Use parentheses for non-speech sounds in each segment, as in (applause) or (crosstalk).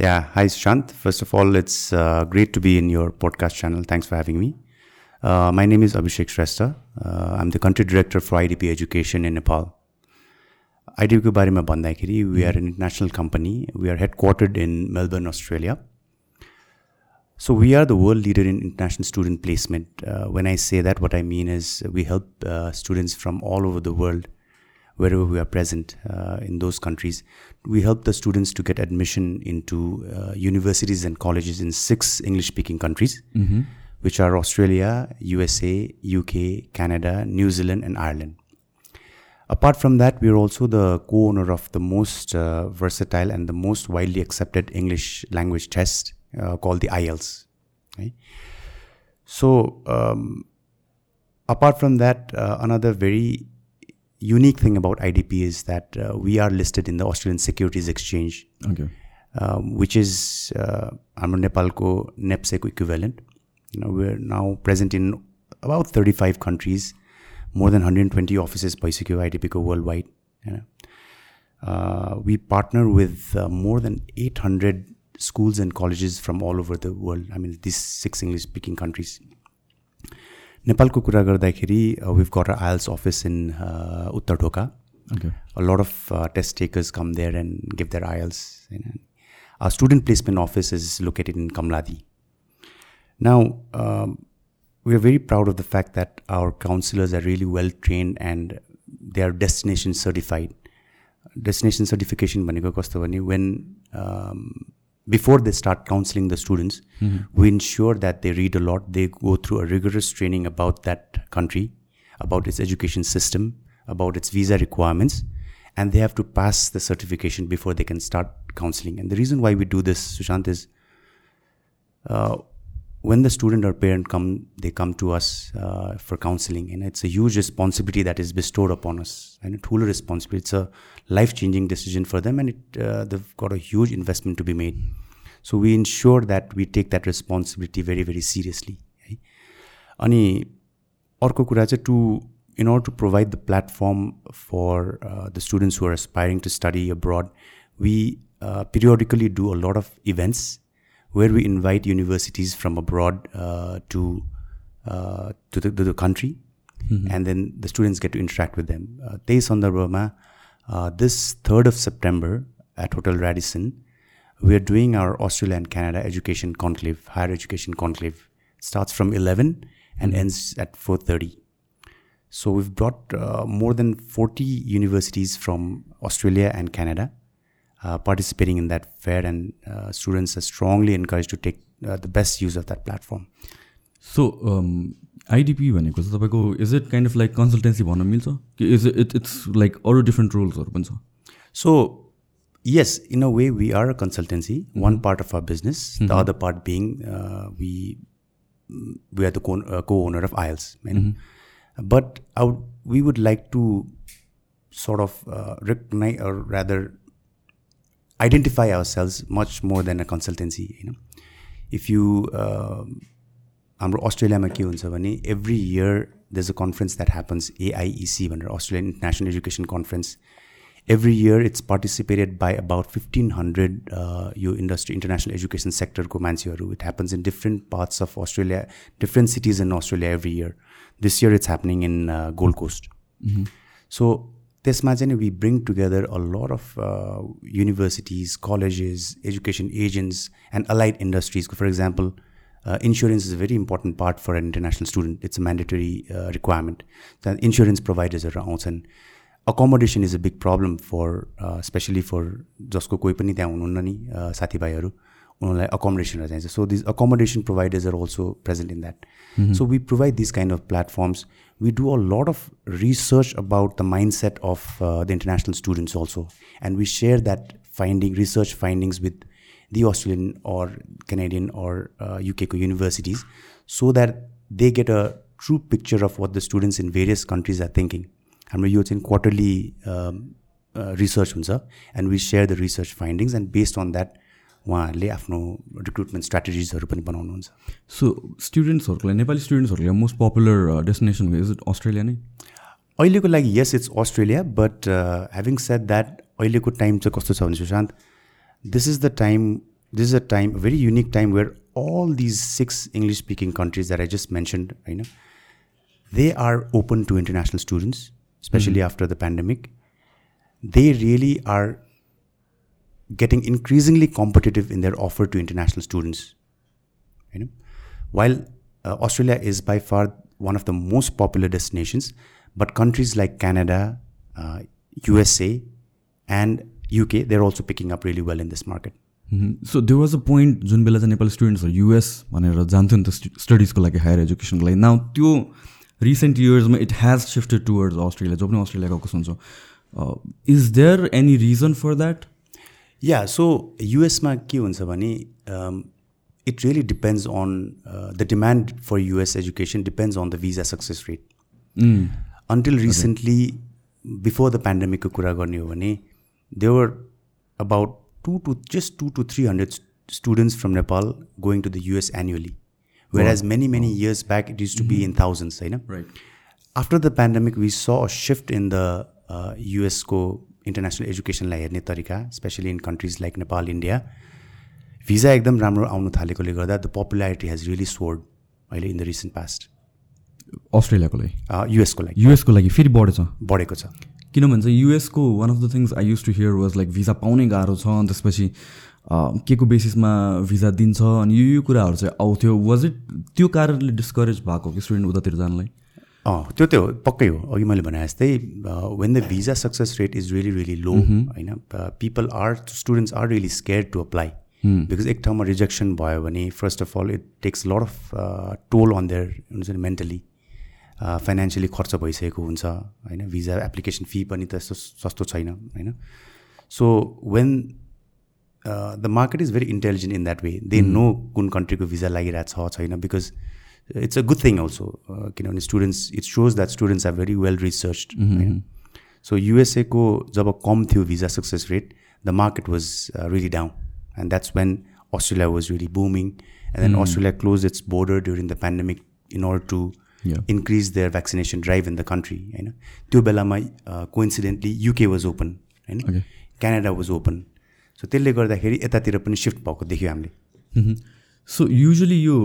इन्ट्रोडक्सनबाट सुरु गरौँ Yeah, hi Shant. First of all, it's uh, great to be in your podcast channel. Thanks for having me. Uh, my name is Abhishek Shrestha. Uh, I'm the country director for IDP Education in Nepal. IDP बारेमा भन्दाखेरि we are an international company. We are headquartered in Melbourne, Australia. So we are the world leader in international student placement. Uh, when I say that, what I mean is we help uh, students from all over the world, wherever we are present uh, in those countries. We help the students to get admission into uh, universities and colleges in six English-speaking countries, which are Australia, USA, UK, Canada, New Zealand, and Ireland. Apart from that, we are also the co-owner of the most uh, versatile and the most widely accepted English language test uh, called the IELTS. Right? So, um, apart from that, uh, another very unique thing about IDP is that uh, we are listed in the Australian Securities Exchange, okay. um, which is uh, I'm NEPSEC equivalent. You know, we're now present in about 35 countries, more than 120 offices by Secure IDP worldwide. You know. uh, we partner with uh, more than 800 schools and colleges from all over the world. I mean, these six English speaking countries. नेपालको कुरा गर्दाखेरि we've got our IELTS office in uh, उत्तर ढोका okay a lot of uh, test takers come there and give their IELTS. you know. Our student placement office is located in Kamladi. Now, um, we are very proud of the fact that our counselors are really well trained and they are destination certified. Destination certification भनेको कस्तो भने when um, before they start counseling the students, we ensure that they read a lot. They go through a rigorous training about that country, about its education system, about its visa requirements, and they have to pass the certification before they can start counseling. And the reason why we do this, Sushant, is uh, when the student or parent come they come to us uh, for counseling and it's a huge responsibility that is bestowed upon us and a tool responsibility it's a life changing decision for them and it uh, they've got a huge investment to be made so we ensure that we take that responsibility very very seriously है अनि अर्को कुरा चाहिँ to in order to provide the platform for the students who are aspiring to study abroad we periodically do a lot of events where we invite universities from abroad uh, to uh, to, the, to, the, country, mm-hmm. and then the students get to interact with them. Uh, they Sondar Burma, uh, this third of September at Hotel Radisson, we are doing our Australia and Canada education conclave, higher education conclave. Starts from eleven and mm-hmm. ends at four thirty. So we've brought uh, more than forty universities from Australia and Canada uh, participating in that fair, and uh, students are strongly encouraged to take uh, the best use of that platform. So IDP भनेको चाहिँ तपाईँको is it kind of like consultancy भन्न मिल्छ कि is it it's like अरू different रोल्सहरू पनि छ So, yes, in a way, we are a consultancy. One part of our business, the other part being uh, we we are the co- uh, co-owner of IELTS. man. But I would, we would like to sort of uh, recognize, or rather, identify ourselves much more than a consultancy. You know, if you um, हाम्रो अस्ट्रेलियामा के हुन्छ भने every year the is a conference that happens AIEC भनेर Australian international education conference every year it's participated by about fifteen hundred यो industry international education सेक्टरको मान्छेहरू. It happens in different parts of Australia different cities in Australia every year this year it's happening in Gold Coast so त्यसमा चाहिँ नि we bring together a lot of universities colleges education agents and allied इन्डस्ट्रिजको for example insurance is a very important part for an international student it's a mandatory requirement त्यहाँ insurance प्रोभाइडर्सहरू आउँछन् accommodation is a big problem for specially for जसको कोही पनि त्यहाँ हुनुहुन्न नि uh, साथीभाइहरू उनीहरूलाई अकोमोडेसनहरू चाहिन्छ so this accommodation providers are also present in that so we provide this kind of platforms we do a lot of research about the mindset of uh, the international students also and we share that finding research findings with the australian or canadian or uh, uk को universities so that they get a true picture of what the students in various countries are thinking हाम्रो यो चाहिँ quarterly research हुन्छ and we share the research findings and based on that उहाँहरूले आफ्नो recruitment स्ट्राटेजिजहरू पनि बनाउनुहुन्छ so स्टुडेन्ट्सहरूको लागि नेपाली स्टुडेन्ट्सहरूको लागि most popular destination is it Australia नै अहिलेको लागि यस it's Australia but having said that अहिलेको टाइम चाहिँ कस्तो छ भने Sushant the time this is a time a very unique time where all these six english speaking countries that i just mentioned you know they are open to international students especially after the pandemic they really are getting increasingly competitive in their offer to international students you know while uh, australia is by far one of the most popular destinations but countries like canada uh, usa and uk they're also picking up really well in this market so they was a point जुन बेला चाहिँ Nepali स्टुडेन्ट्सहरू US भनेर जान्थ्यो नि त स्टडिजको लागि higher एजुकेसनको लागि now त्यो recent इयर्समा it has shifted towards Australia जो पनि अस्ट्रेलिया गएको सुन्छौँ is there any reason for that yeah so युएसमा के हुन्छ भने it really depends on the demand for US education depends on the visa success rate until recently before the पेन्डेमिकको कुरा गर्ने हो भने there were about two to just two to three hundred students from Nepal going to the US annually, whereas many many years back it used to be in thousands. You know? Right. After the pandemic, we saw a shift in the uh, US को international एजुकेसनलाई हेर्ने तरिका specially in countries like Nepal India visa एकदम राम्रो आउनु थालेकोले गर्दा the popularity has really soared अहिले इन द रिसेन्ट पास्ट अस्ट्रेलियाको लागि? युएसको लागि। युएसको लागि फेरि बढेछ बढेको छ। किनभने चाहिँ युएसको one of the things I used to hear was like visa पाउनै गाह्रो छ अनि त्यसपछि के को बेसिसमा भिजा दिन्छ अनि यो यो कुराहरू चाहिँ आउँथ्यो। वाज इट त्यो कारणले डिस्करेज भएको कि स्टुडेन्ट उतातिर जानलाई? अँ त्यो त्यो पक्कै हो। अघि मैले भने जस्तै when the visa success rate is really really low होइन people are students are really scare to apply because एक ठाउँमा रिजेक्सन भयो भने first of all it takes lot of toll on their हुन्छ नि मेन्टली फाइनेन्सियली खर्च भइसकेको हुन्छ होइन। भिजा एप्लिकेसन फी पनि त यस्तो सस्तो छैन होइन। So when the market is very intelligent in that way they know कुन कन्ट्रीको भिजा लागिरहेको छ छैन because it's a good thing also किनभने students it shows that students are very well research होइन सो युएसएको जब कम थियो visa success rate the market was really down and that's when Australia was really booming and then Australia close its border during the pandemic in order to increase their vaccination drive in the country होइन त्यो बेलामा coincidentally UK was open होइन Canada was open so त्यसले गर्दाखेरि यतातिर पनि shift भएको देख्यो हामीले सो युजली यो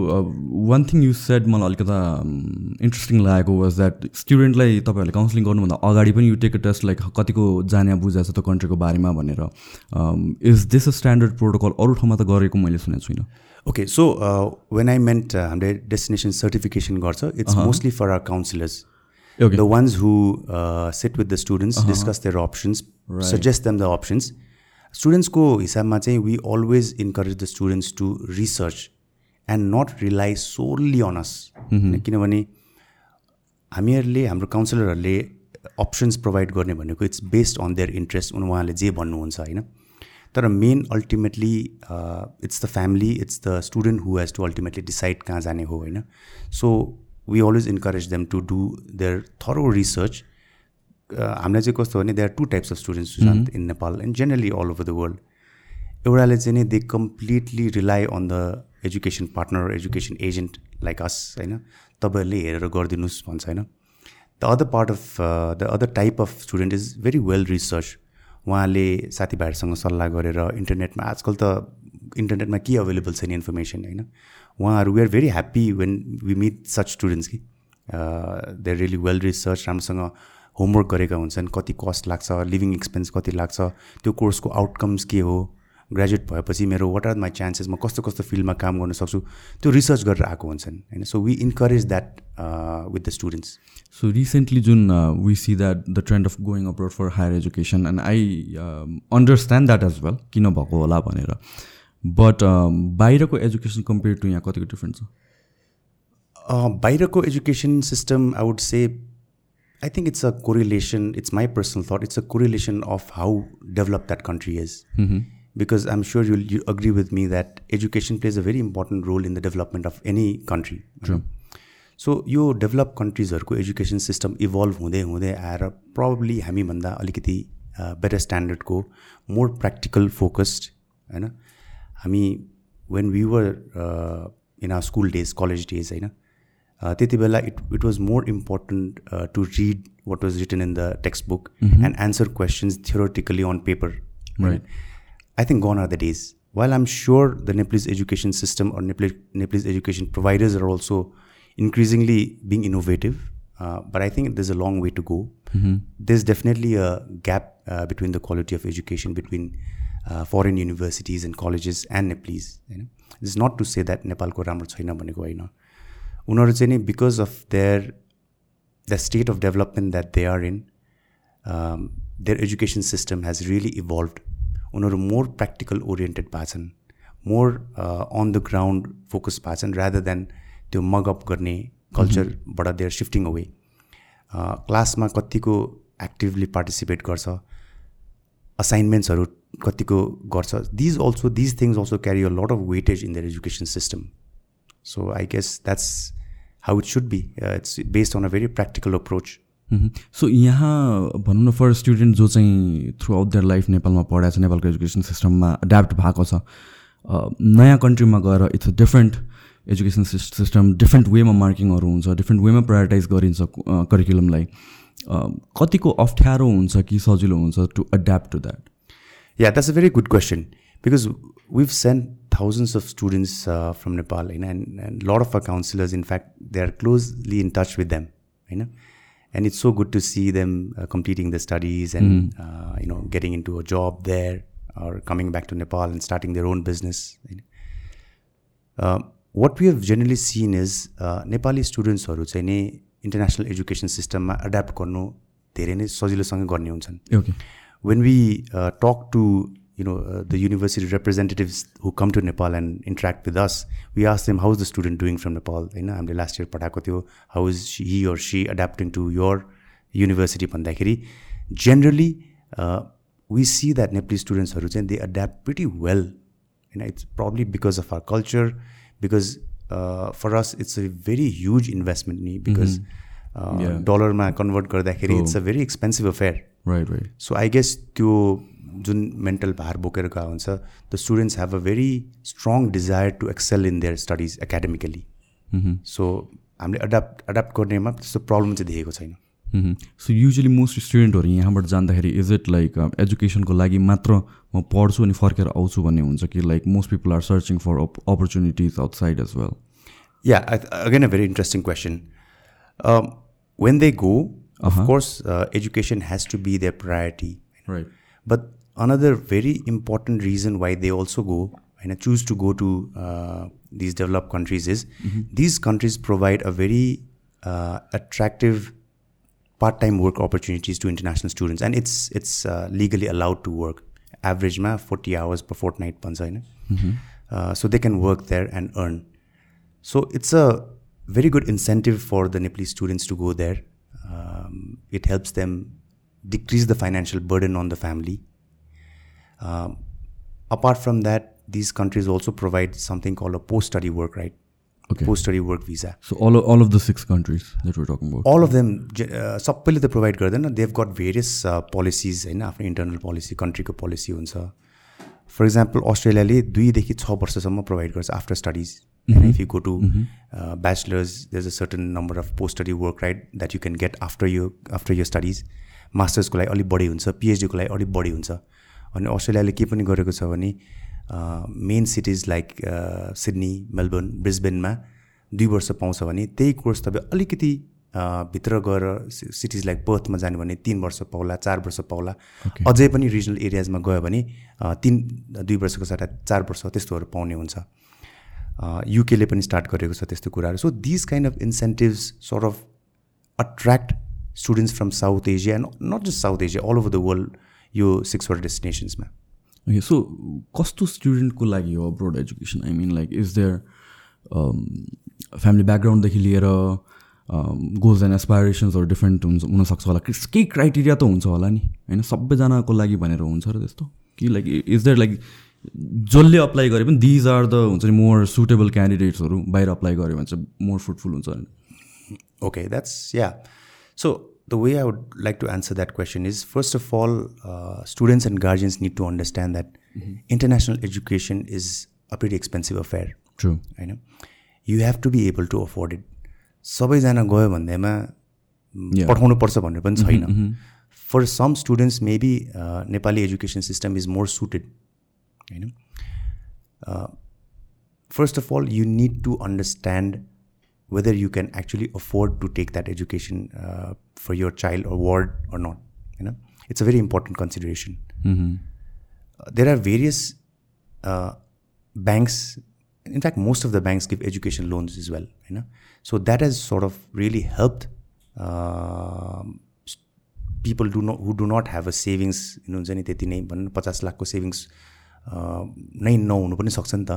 वान थिङ यु सेड मलाई अलिकता इन्ट्रेस्टिङ लागेको वाज द्याट स्टुडेन्टलाई तपाईँहरूले काउन्सिलिङ गर्नुभन्दा अगाडि पनि you take a test like कतिको जाने बुझाएको छ त्यो कन्ट्रीको बारेमा भनेर। Is this a standard protocol अरू ठाउँमा त गरेको मैले सुनेको छुइनँ। Okay so when I meant हामीले डेस्टिनेसन सर्टिफिकेसन गर्छ it's mostly for our counsellors the ones who sit with the students discuss their options suggest them the options स्टुडेन्ट्सको हिसाबमा चाहिँ we always encourage the students to research and not rely solely on us किनभने हामीहरूले हाम्रो काउन्सिलरहरूले options provide गर्ने भनेको it's based on their interest उहाँले जे भन्नुहुन्छ होइन? तर main ultimately it's the family it's the student who has to ultimately decide कहाँ जाने हो होइन? So we always encourage them to do their thorough research हामीलाई चाहिँ कस्तो भने there are two types of students in Nepal and generally all over the world एउटाले चाहिँ नि they completely rely on the education partner education agent like us होइन? तपाईँहरूले हेरेर गरिदिनुहोस् भन्छ होइन? The other part of the other type of student is very well research उहाँले साथीभाइहरूसँग सल्लाह गरेर इन्टरनेटमा आजकल त इन्टरनेटमा के अभाइलेबल छैन इन्फर्मेसन होइन? उहाँहरू we are very happy when we meet such students कि दे रियली वेल रिसर्च राम्रोसँग होमवर्क गरेका हुन्छन् कति कस्ट लाग्छ लिभिङ एक्सपेन्स कति लाग्छ त्यो कोर्सको आउटकम्स के हो ग्रेजुएट भएपछि मेरो वाट आर माई चान्सेस म कस्तो कस्तो फिल्डमा काम गर्न सक्छु? त्यो रिसर्च गरेर आएको हुन्छन् होइन? So we encourage that with the students so recently जुन we see that the trend of going abroad for higher education and I understand that as well किन भएको होला भनेर. बट बाहिरको एजुकेसन कम्पेयर टु यहाँ कतिको डिफ्रेन्ट छ बाहिरको education system I would say I think it's a correlation it's my personal thought it's a correlation of how develop that country is because I'm sure you'll you agree with me that education plays a very important role in the development of any country. True. So यो develop कन्ट्रिजहरूको education system evolve हुँदै हुँदै आएर probably हामीभन्दा अलिकति better स्ट्यान्डर्डको more practical focused होइन हामी when we were in our school days college days होइन त्यति बेला it it was more important to read what was written in the text book and answer questions theoretically on paper right I think gone are the days. While I'm sure the Nepalese education system or Nepalese, Nepalese education providers are also increasingly being innovative, uh, but I think there's a long way to go. There's definitely a gap uh, between the quality of education between uh, foreign universities and colleges and Nepalese. You know? It's not to say that नेपालको राम्रो छैन भनेको होइन उनीहरू चाहिँ नि because of their the state of development that they are in their education system has really evolve उनीहरू more practical oriented भएको छन् more on the ground focus भएको छन् रादर देन त्यो मगअप गर्ने कल्चरबाट दे आर सिफ्टिङ अवे क्लासमा कतिको एक्टिभली पार्टिसिपेट गर्छ असाइनमेन्ट्सहरू कतिको गर्छ these also these things also carry a lot of weightage in their education system so I guess that's how it should be it's based on a very practical approach so यहाँ भनौँ न for student जो चाहिँ through out their life नेपालमा पढाएको छ नेपालको education सिस्टममा एड्याप्ट भएको छ अ, नयाँ कन्ट्रीमा गएर it's a different education system different वेमा मार्किङहरू हुन्छ डिफ्रेन्ट वेमा प्रायोरिटाइज गरिन्छ करिकुलमलाई कतिको अप्ठ्यारो हुन्छ कि सजिलो हुन्छ to adapt to that good question. Because we've sent thousands of students uh, from Nepal, you know, and, and a lot of our counselors, in fact, they are closely in touch with them, you know, and it's so good to see them uh, completing their studies and uh, you know getting into a job there or coming back to Nepal and starting their own business. You know. Uh, what we have generally seen is uh, Nepali स्टुडेन्ट्सहरू चाहिँ नि international education सिस्टममा adapt गर्नु धेरै नै सजिलोसँग गर्ने हुन्छन् okay when we uh, talk to you know uh, the university representatives who come to Nepal and interact with us, we ask them how's the student doing from Nepal. You know, हामीले last year पढाएको थियो how is she, he or she adapting to your university भन्दाखेरि generally uh, we see that Nepalese students चाहिँ they adapt pretty well. You know, it's probably because of our culture, because uh, for us it's a very huge investment ni because uh, Yeah. डलरमा convert गर्दाखेरि Oh. It's a very expensive affair right right so I guess त्यो जुन mental भार बोकेर गएको हुन्छ the students have a very strong desire to excel in their studies academically so हामीले adapt adapt गर्नेमा त्यस्तो प्रब्लम चाहिँ देखेको छैन। सो युजली मोस्ट स्टुडेन्टहरू यहाँबाट जाँदाखेरि इज इट लाइक एजुकेसनको लागि मात्र म पढ्छु अनि फर्केर आउँछु भन्ने हुन्छ कि like most people are searching for opportunities outside as well very interesting question. Um, when they go, of course, uh, education has to be their priority. Right But another very important reason why they also go and I choose to go to uh, these developed countries is mm-hmm. these countries provide a very uh, attractive part-time work opportunities to international students. And it's it's uh, legally allowed to work. Average ma 40 hours per fortnight mm-hmm. Uh, so they can work there and earn. So it's a very good incentive for the nepalese students to go there. Um, it helps them decrease the financial burden on the family. Um, apart from that, these countries also provide something called a post-study work, right? Okay. Post-study work visa. So all all of the six countries that were talking about all of them j- uh, सबैले त provide गर्दैन देव got various policies होइन आफ्नो internal policy कन्ट्रीको policy हुन्छ for example अस्ट्रेलियाले दुईदेखि छ वर्षसम्म प्रोभाइड गर्छ after studies if you go to bachelors there a certain number of post study work right that you can get after यो आफ्टर यो स्टडिज मास्टर्सको लागि अलिक बढी हुन्छ पिएचडीको लागि अलिक बढी हुन्छ अनि अस्ट्रेलियाले के पनि गरेको छ भने main cities like Sydney Melbourne ब्रिस्बेनमा दुई वर्ष पाउँछ भने त्यही कोर्स तपाईँ अलिकति भित्र गएर सिटिज लाइक पर्थमा जाने भने तिन वर्ष पाउला चार वर्ष पाउला। अझै पनि रिजनल एरियाजमा गयो भने तिन दुई वर्षको सट्टा चार वर्ष त्यस्तोहरू पाउने हुन्छ। युकेले पनि स्टार्ट गरेको छ त्यस्तो कुराहरू। So these kind of incentives sort of attract students from South Asia and not just South Asia all over the world यो सिक्सवटा डेस्टिनेसन्समा ओके सो कस्तो स्टुडेन्टको लागि हो abroad education I mean like is there family ब्याकग्राउन्डदेखि लिएर goals and एसपाइरेसन्सहरू different हुन्छ हुनसक्छ होला? केही क्राइटेरिया त हुन्छ होला नि? होइन सबैजनाको लागि भनेर हुन्छ र त्यस्तो? कि लाइक इज देयर लाइक जसले अप्लाई गरे पनि दिज आर द हुन्छ नि मोर सुटेबल क्यान्डिडेट्सहरू बाहिर अप्लाई गऱ्यो भने चाहिँ मोर फ्रुटफुल हुन्छ नि Okay, that's yeah. So the way I would like to answer that question is first of all, uh, students and guardians need to understand that international education is a pretty expensive affair. True होइन you have to be able to afford it सबैजना गयो भन्दैमा Yeah. पठाउनु पर्छ भन्ने पनि छैन for some students maybe Nepali education system is more suited होइन first of all you need to understand whether you can actually afford to take that education uh, for your child or ward or not you know? It's a very important consideration. Mm-hmm. Uh, there are various uh, banks in fact most of the banks give education loans as well you know? So that has sort of really helped um, people do not who do not have a savings you know jani 50 lakh savings नै नहुनु पनि सक्छ नि त।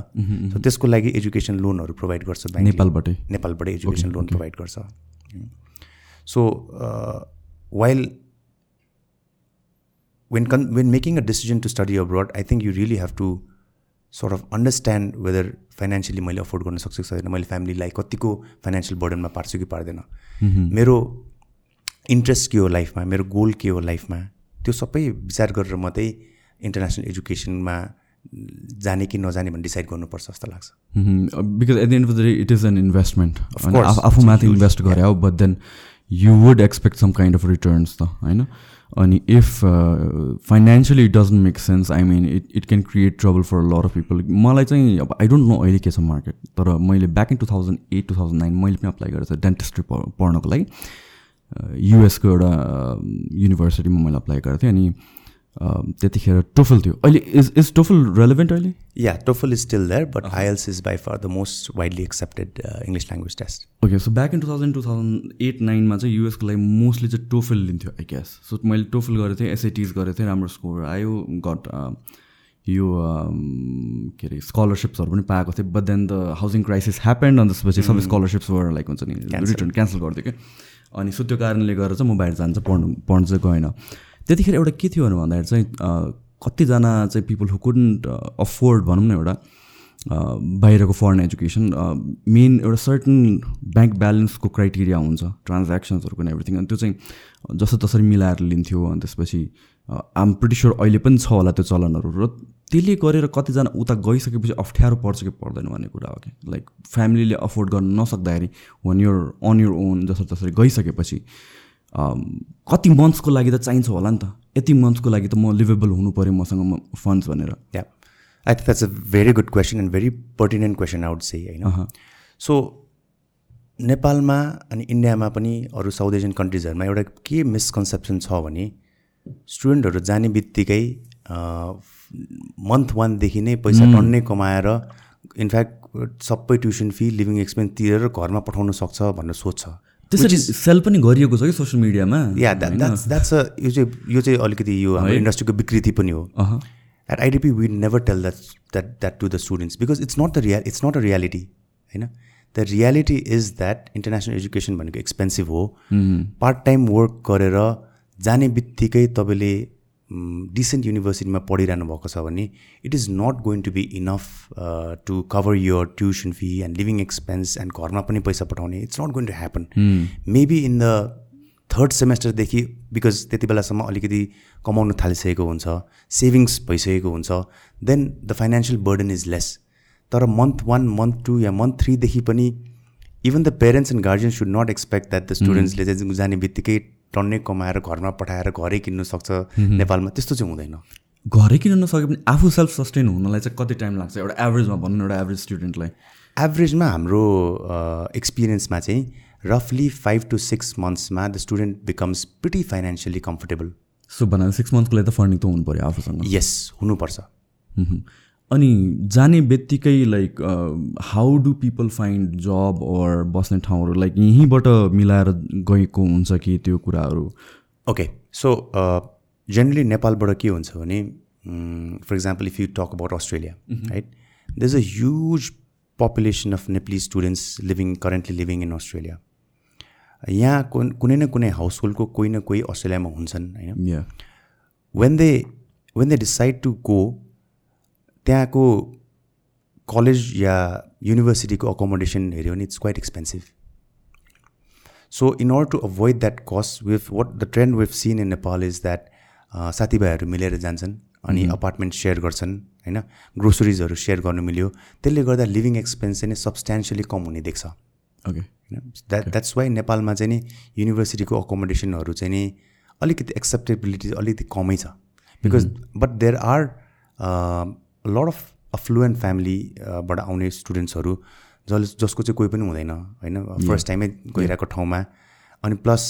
So त्यसको लागि education लोनहरू provide गर्छ ब्याङ्क नेपालबाटै? नेपालबाटै एजुकेसन लोन प्रोभाइड गर्छ। So while when con- when making a decision to study abroad, I think you really have to sort of understand whether financially मैले अफोर्ड गर्न सक्छु कि छैन मैले फ्यामिलीलाई कतिको फाइनेन्सियल बर्डनमा पार्छु कि पार्दैन। मेरो इन्ट्रेस्ट के हो लाइफमा मेरो गोल के हो लाइफमा त्यो सबै विचार गरेर मात्रै इन्टरनेसनल एजुकेसनमा जाने कि नजाने भन्ने डिसाइड गर्नुपर्छ जस्तो लाग्छ। Because at the end of the day it is an investment आफूमाथि इन्भेस्ट गरे हो but then you would expect some kind of returns त होइन? अनि if financially it doesn't make sense I mean it it can create trouble for lot of people मलाई चाहिँ अब I don't know अहिले के छ मार्केट तर मैले back in two thousand eight two thousand nine मैले पनि अप्लाई गरेको थिएँ डेन्टिस्ट्री पढ्नको लागि। युएसको एउटा युनिभर्सिटीमा मैले अप्लाई गरेको थिएँ अनि त्यतिखेर टोफल थियो। अहिले इज इज टोफल रेलेभेन्ट अहिले? Yeah TOEFL is still there but IELTS is by far the most widely accepted English language test okay so back in two thousand two thousand eight नाइनमा चाहिँ युएसको लागि mostly चाहिँ TOEFL लिन्थ्यो I guess so मैले TOEFL गरेको थिएँ एसआइटिज गरेको थिएँ राम्रो स्कोर आयो गट यो के अरे स्कलरसिप्सहरू पनि पाएको थिएँ but then the housing crisis happened अनि त्यसपछि सबै स्कलरसिप्सबाट लाइक हुन्छ नि रिटर्न क्यान्सल गरिदियो क्या अनि सो त्यो कारणले गर्दा चाहिँ म बाहिर जान्छ पढ्नु पढ्नु चाहिँ गएन। त्यतिखेर एउटा के थियो भन्दाखेरि चाहिँ कतिजना चाहिँ पिपल हु कुडन्ट अफोर्ड भनौँ न एउटा बाहिरको फरेन एजुकेसन मेन एउटा सर्टन ब्याङ्क ब्यालेन्सको क्राइटेरिया हुन्छ ट्रान्ज्याक्सन्सहरूको एभ्रिथिङ अनि त्यो चाहिँ जस्तो तसरी मिलाएर लिन्थ्यो अनि त्यसपछि आम प्रिटी स्योर अहिले पनि छ होला त्यो चलनहरू र त्यसले गरेर कतिजना उता गइसकेपछि अप्ठ्यारो पर्छ कि पर्दैन भन्ने कुरा हो कि। लाइक फ्यामिलीले अफोर्ड गर्न नसक्दाखेरि one your on your own जस्तो तसरी गइसकेपछि कति मन्थ्सको लागि त चाहिन्छ होला नि त। यति मन्थ्सको लागि त म लिभेबल हुनु पऱ्यो मसँग फन्ड्स भनेर। Yeah I think that's a very good question and very pertinent question out say होइन सो नेपालमा अनि इन्डियामा पनि अरू साउथ एसियन कन्ट्रिजहरूमा एउटा के मिसकन्सेप्सन छ भने स्टुडेन्टहरू जाने बित्तिकै मन्थ वानदेखि नै पैसा टन्नै कमाएर इनफ्याक्ट सबै ट्युसन फी लिभिङ एक्सपेन्स तिरेर घरमा पठाउन सक्छ भनेर सोध्छ त्यसरी सेल पनि गरिएको छ कि सोसियल मिडियामा या द्याट्स द्याट्स अ यो चाहिँ यो चाहिँ अलिकति यो हाम्रो इन्डस्ट्रीको विकृति पनि हो। At IDP we never tell that that that to the students because it's not the rea it's not a reality होइन। The reality is that international education भनेको एक्सपेन्सिभ हो। पार्ट टाइम वर्क गरेर जाने बित्तिकै तपाईँले डिसेन्ट युनिभर्सिटीमा पढिरहनु भएको छ भने it is not going to be enough to cover your tuition fee and living expense and घरमा पनि पैसा पठाउने. It's not going to happen maybe in the third सेमेस्टरदेखि because त्यति बेलासम्म अलिकति कमाउनु थालिसकेको हुन्छ सेभिङ्स भइसकेको हुन्छ then the financial burden is less तर मन्थ वान मन्थ टू या मन्थ थ्रीदेखि पनि even the parents and guardian should not expect that the स्टुडेन्ट्सले चाहिँ जाने बित्तिकै टन्नै कमाएर घरमा पठाएर घरै किन्नु सक्छ नेपालमा त्यस्तो चाहिँ हुँदैन। घरै किन्न नसके पनि आफू सेल्फ सस्टेन हुनलाई चाहिँ कति टाइम लाग्छ? एउटा एभरेजमा भनौँ न एउटा एभरेज स्टुडेन्टलाई एभरेजमा हाम्रो एक्सपिरियन्समा चाहिँ रफली five to six मन्थ्समा the student becomes pretty financially comfortable so भन्नाले सिक्स मन्थको लागि त फन्डिङ त हुनु पऱ्यो आफूसँग। यस हुनुपर्छ। अनि जाने बित्तिकै like how do people find job or बस्ने ठाउँहरू? लाइक यहीँबाट मिलाएर गएको हुन्छ कि त्यो कुराहरू? ओके सो जेनरली नेपालबाट के हुन्छ भने for example if you talk about Australia right there is a huge population of Nepali students living currently living in Australia यहाँ कुन कुनै न कुनै हाउस होल्डको कोही न कोही अस्ट्रेलियामा हुन्छन् होइन? When they when they decide to go त्यहाँको कलेज या युनिभर्सिटीको अकोमोडेसन हेऱ्यो भने it's quite expensive so in order to avoid that cost with what the trend with seen in Nepal is that साथीभाइहरू मिलेर जान्छन् अनि अपार्टमेन्ट सेयर गर्छन् होइन ग्रोसरिजहरू सेयर गर्नु मिल्यो त्यसले गर्दा लिभिङ एक्सपेन्स चाहिँ सब्सटेन्सियली कम हुने देख्छ ओके द्याट द्याट्स वाइ नेपालमा चाहिँ नि युनिभर्सिटीको अकोमोडेसनहरू चाहिँ नि अलिकति एक्सेप्टेबिलिटी अलिकति कमै छ because but there are lot of affluent फ्यामिलीबाट आउने स्टुडेन्ट्सहरू जस जसको चाहिँ कोही पनि हुँदैन होइन? फर्स्ट टाइमै गइरहेको ठाउँमा। अनि प्लस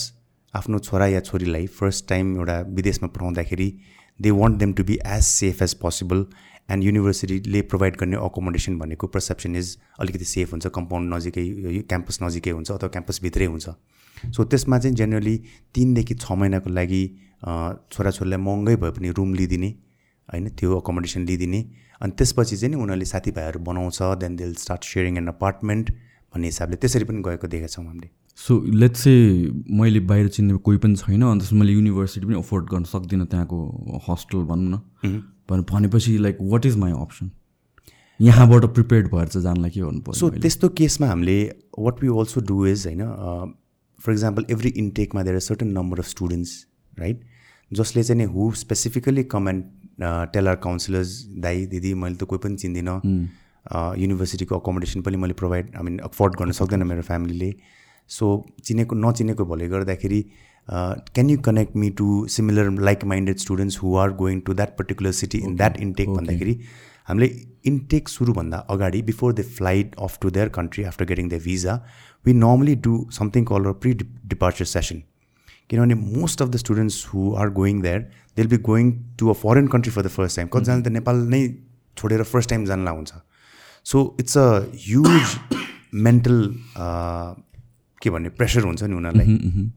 आफ्नो छोरा या छोरीलाई फर्स्ट टाइम एउटा विदेशमा पठाउँदाखेरि they want them to be as safe as possible and युनिभर्सिटीले provide गर्ने अकोमोडेसन भनेको पर्सेप्सन इज अलिकति सेफ हुन्छ कम्पाउन्ड नजिकै क्याम्पस नजिकै हुन्छ अथवा क्याम्पसभित्रै हुन्छ। सो त्यसमा चाहिँ जेनरली तिनदेखि छ महिनाको लागि छोराछोरीलाई महँगै भए पनि रुम लिइदिने। होइन त्यो अकोमोडेसन लिइदिने अनि त्यसपछि चाहिँ नि उनीहरूले साथीभाइहरू बनाउँछ then they'll start sharing an apartment भन्ने हिसाबले। त्यसरी पनि गएको देखेका छौँ हामीले। सो लेट्स चाहिँ मैले बाहिर चिन्ने कोही पनि छैन अन्त मैले युनिभर्सिटी पनि अफोर्ड गर्न सक्दिनँ त्यहाँको हस्टेल भनौँ न। भनेपछि like what is my option यहाँबाट प्रिपेयर्ड भएर चाहिँ जानलाई के गर्नु पर्छ सो त्यस्तो केसमा हामीले what we also do is होइन for example every इन्टेकमा there certain number of students right जसले चाहिँ नि who specifically comment tell our counsellors दाई दिदी मैले त कोही पनि चिन्दिनँ। युनिभर्सिटीको अकोमोडेसन पनि मैले प्रोभाइड आई मिन अफोर्ड गर्न सक्दैन मेरो फ्यामिलीले सो चिनेको नचिनेको भले गर्दाखेरि can you connect me to similar like minded students who are going to that particular city in that intake भन्दाखेरि हामीले इन्टेक सुरुभन्दा अगाडि before the flight of to their country after getting the visa we normally do something call a pre departure session किनभने most of the students who are going there they will be going to a foreign country for the first time कतिजनाले त नेपाल नै छोडेर first time जानला हुन्छ so it's a huge mental के भन्ने pressure हुन्छ नि उनीहरूलाई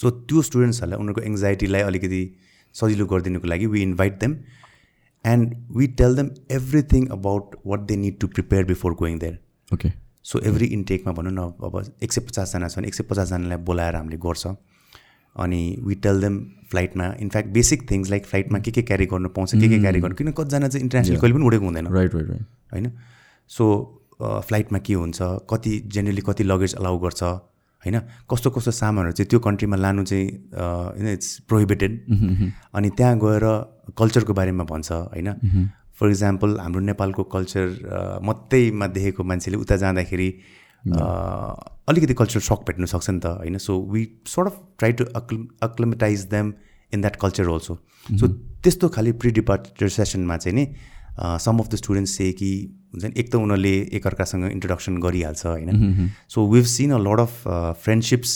सो त्यो स्टुडेन्ट्सहरूलाई उनीहरूको एङ्जाइटीलाई अलिकति सजिलो गरिदिनुको लागि we invite them and we tell them everything about what they need to prepare before going there okay so every इन्टेकमा भनौँ न अब एक सय पचासजना छ भने एक सय पचासजनालाई बोलाएर हामीले गर्छ अनि we tell them फ्लाइटमा in fact basic things like फ्लाइटमा के के क्यारी गर्नु पाउँछ के के क्यारी गर्नु किन कतिजना चाहिँ इन्टरनेसनल कहिले पनि उडेको हुँदैन। राइट राइट राइट होइन? सो फ्लाइटमा के हुन्छ कति जेनरली कति लगेज अलाउ गर्छ होइन? कस्तो कस्तो सामानहरू चाहिँ त्यो कन्ट्रीमा लानु चाहिँ होइन इट्स प्रोहिबिटेड अनि त्यहाँ गएर कल्चरको बारेमा भन्छ होइन? फर इक्जाम्पल हाम्रो नेपालको कल्चर मात्रैमा देखेको मान्छेले उता जाँदाखेरि अलिकति कल्चरल सक भेट्नु सक्छ नि त होइन? So we sort of try to accl acclimatize them in that culture also so त्यस्तो खालि प्रि डिपार्चर सेसनमा चाहिँ नि सम अफ द स्टुडेन्ट्स चाहिँ कि हुन्छ नि एक त उनीहरूले एकअर्कासँग इन्ट्रोडक्सन गरिहाल्छ होइन? So we've seen a lot of friendships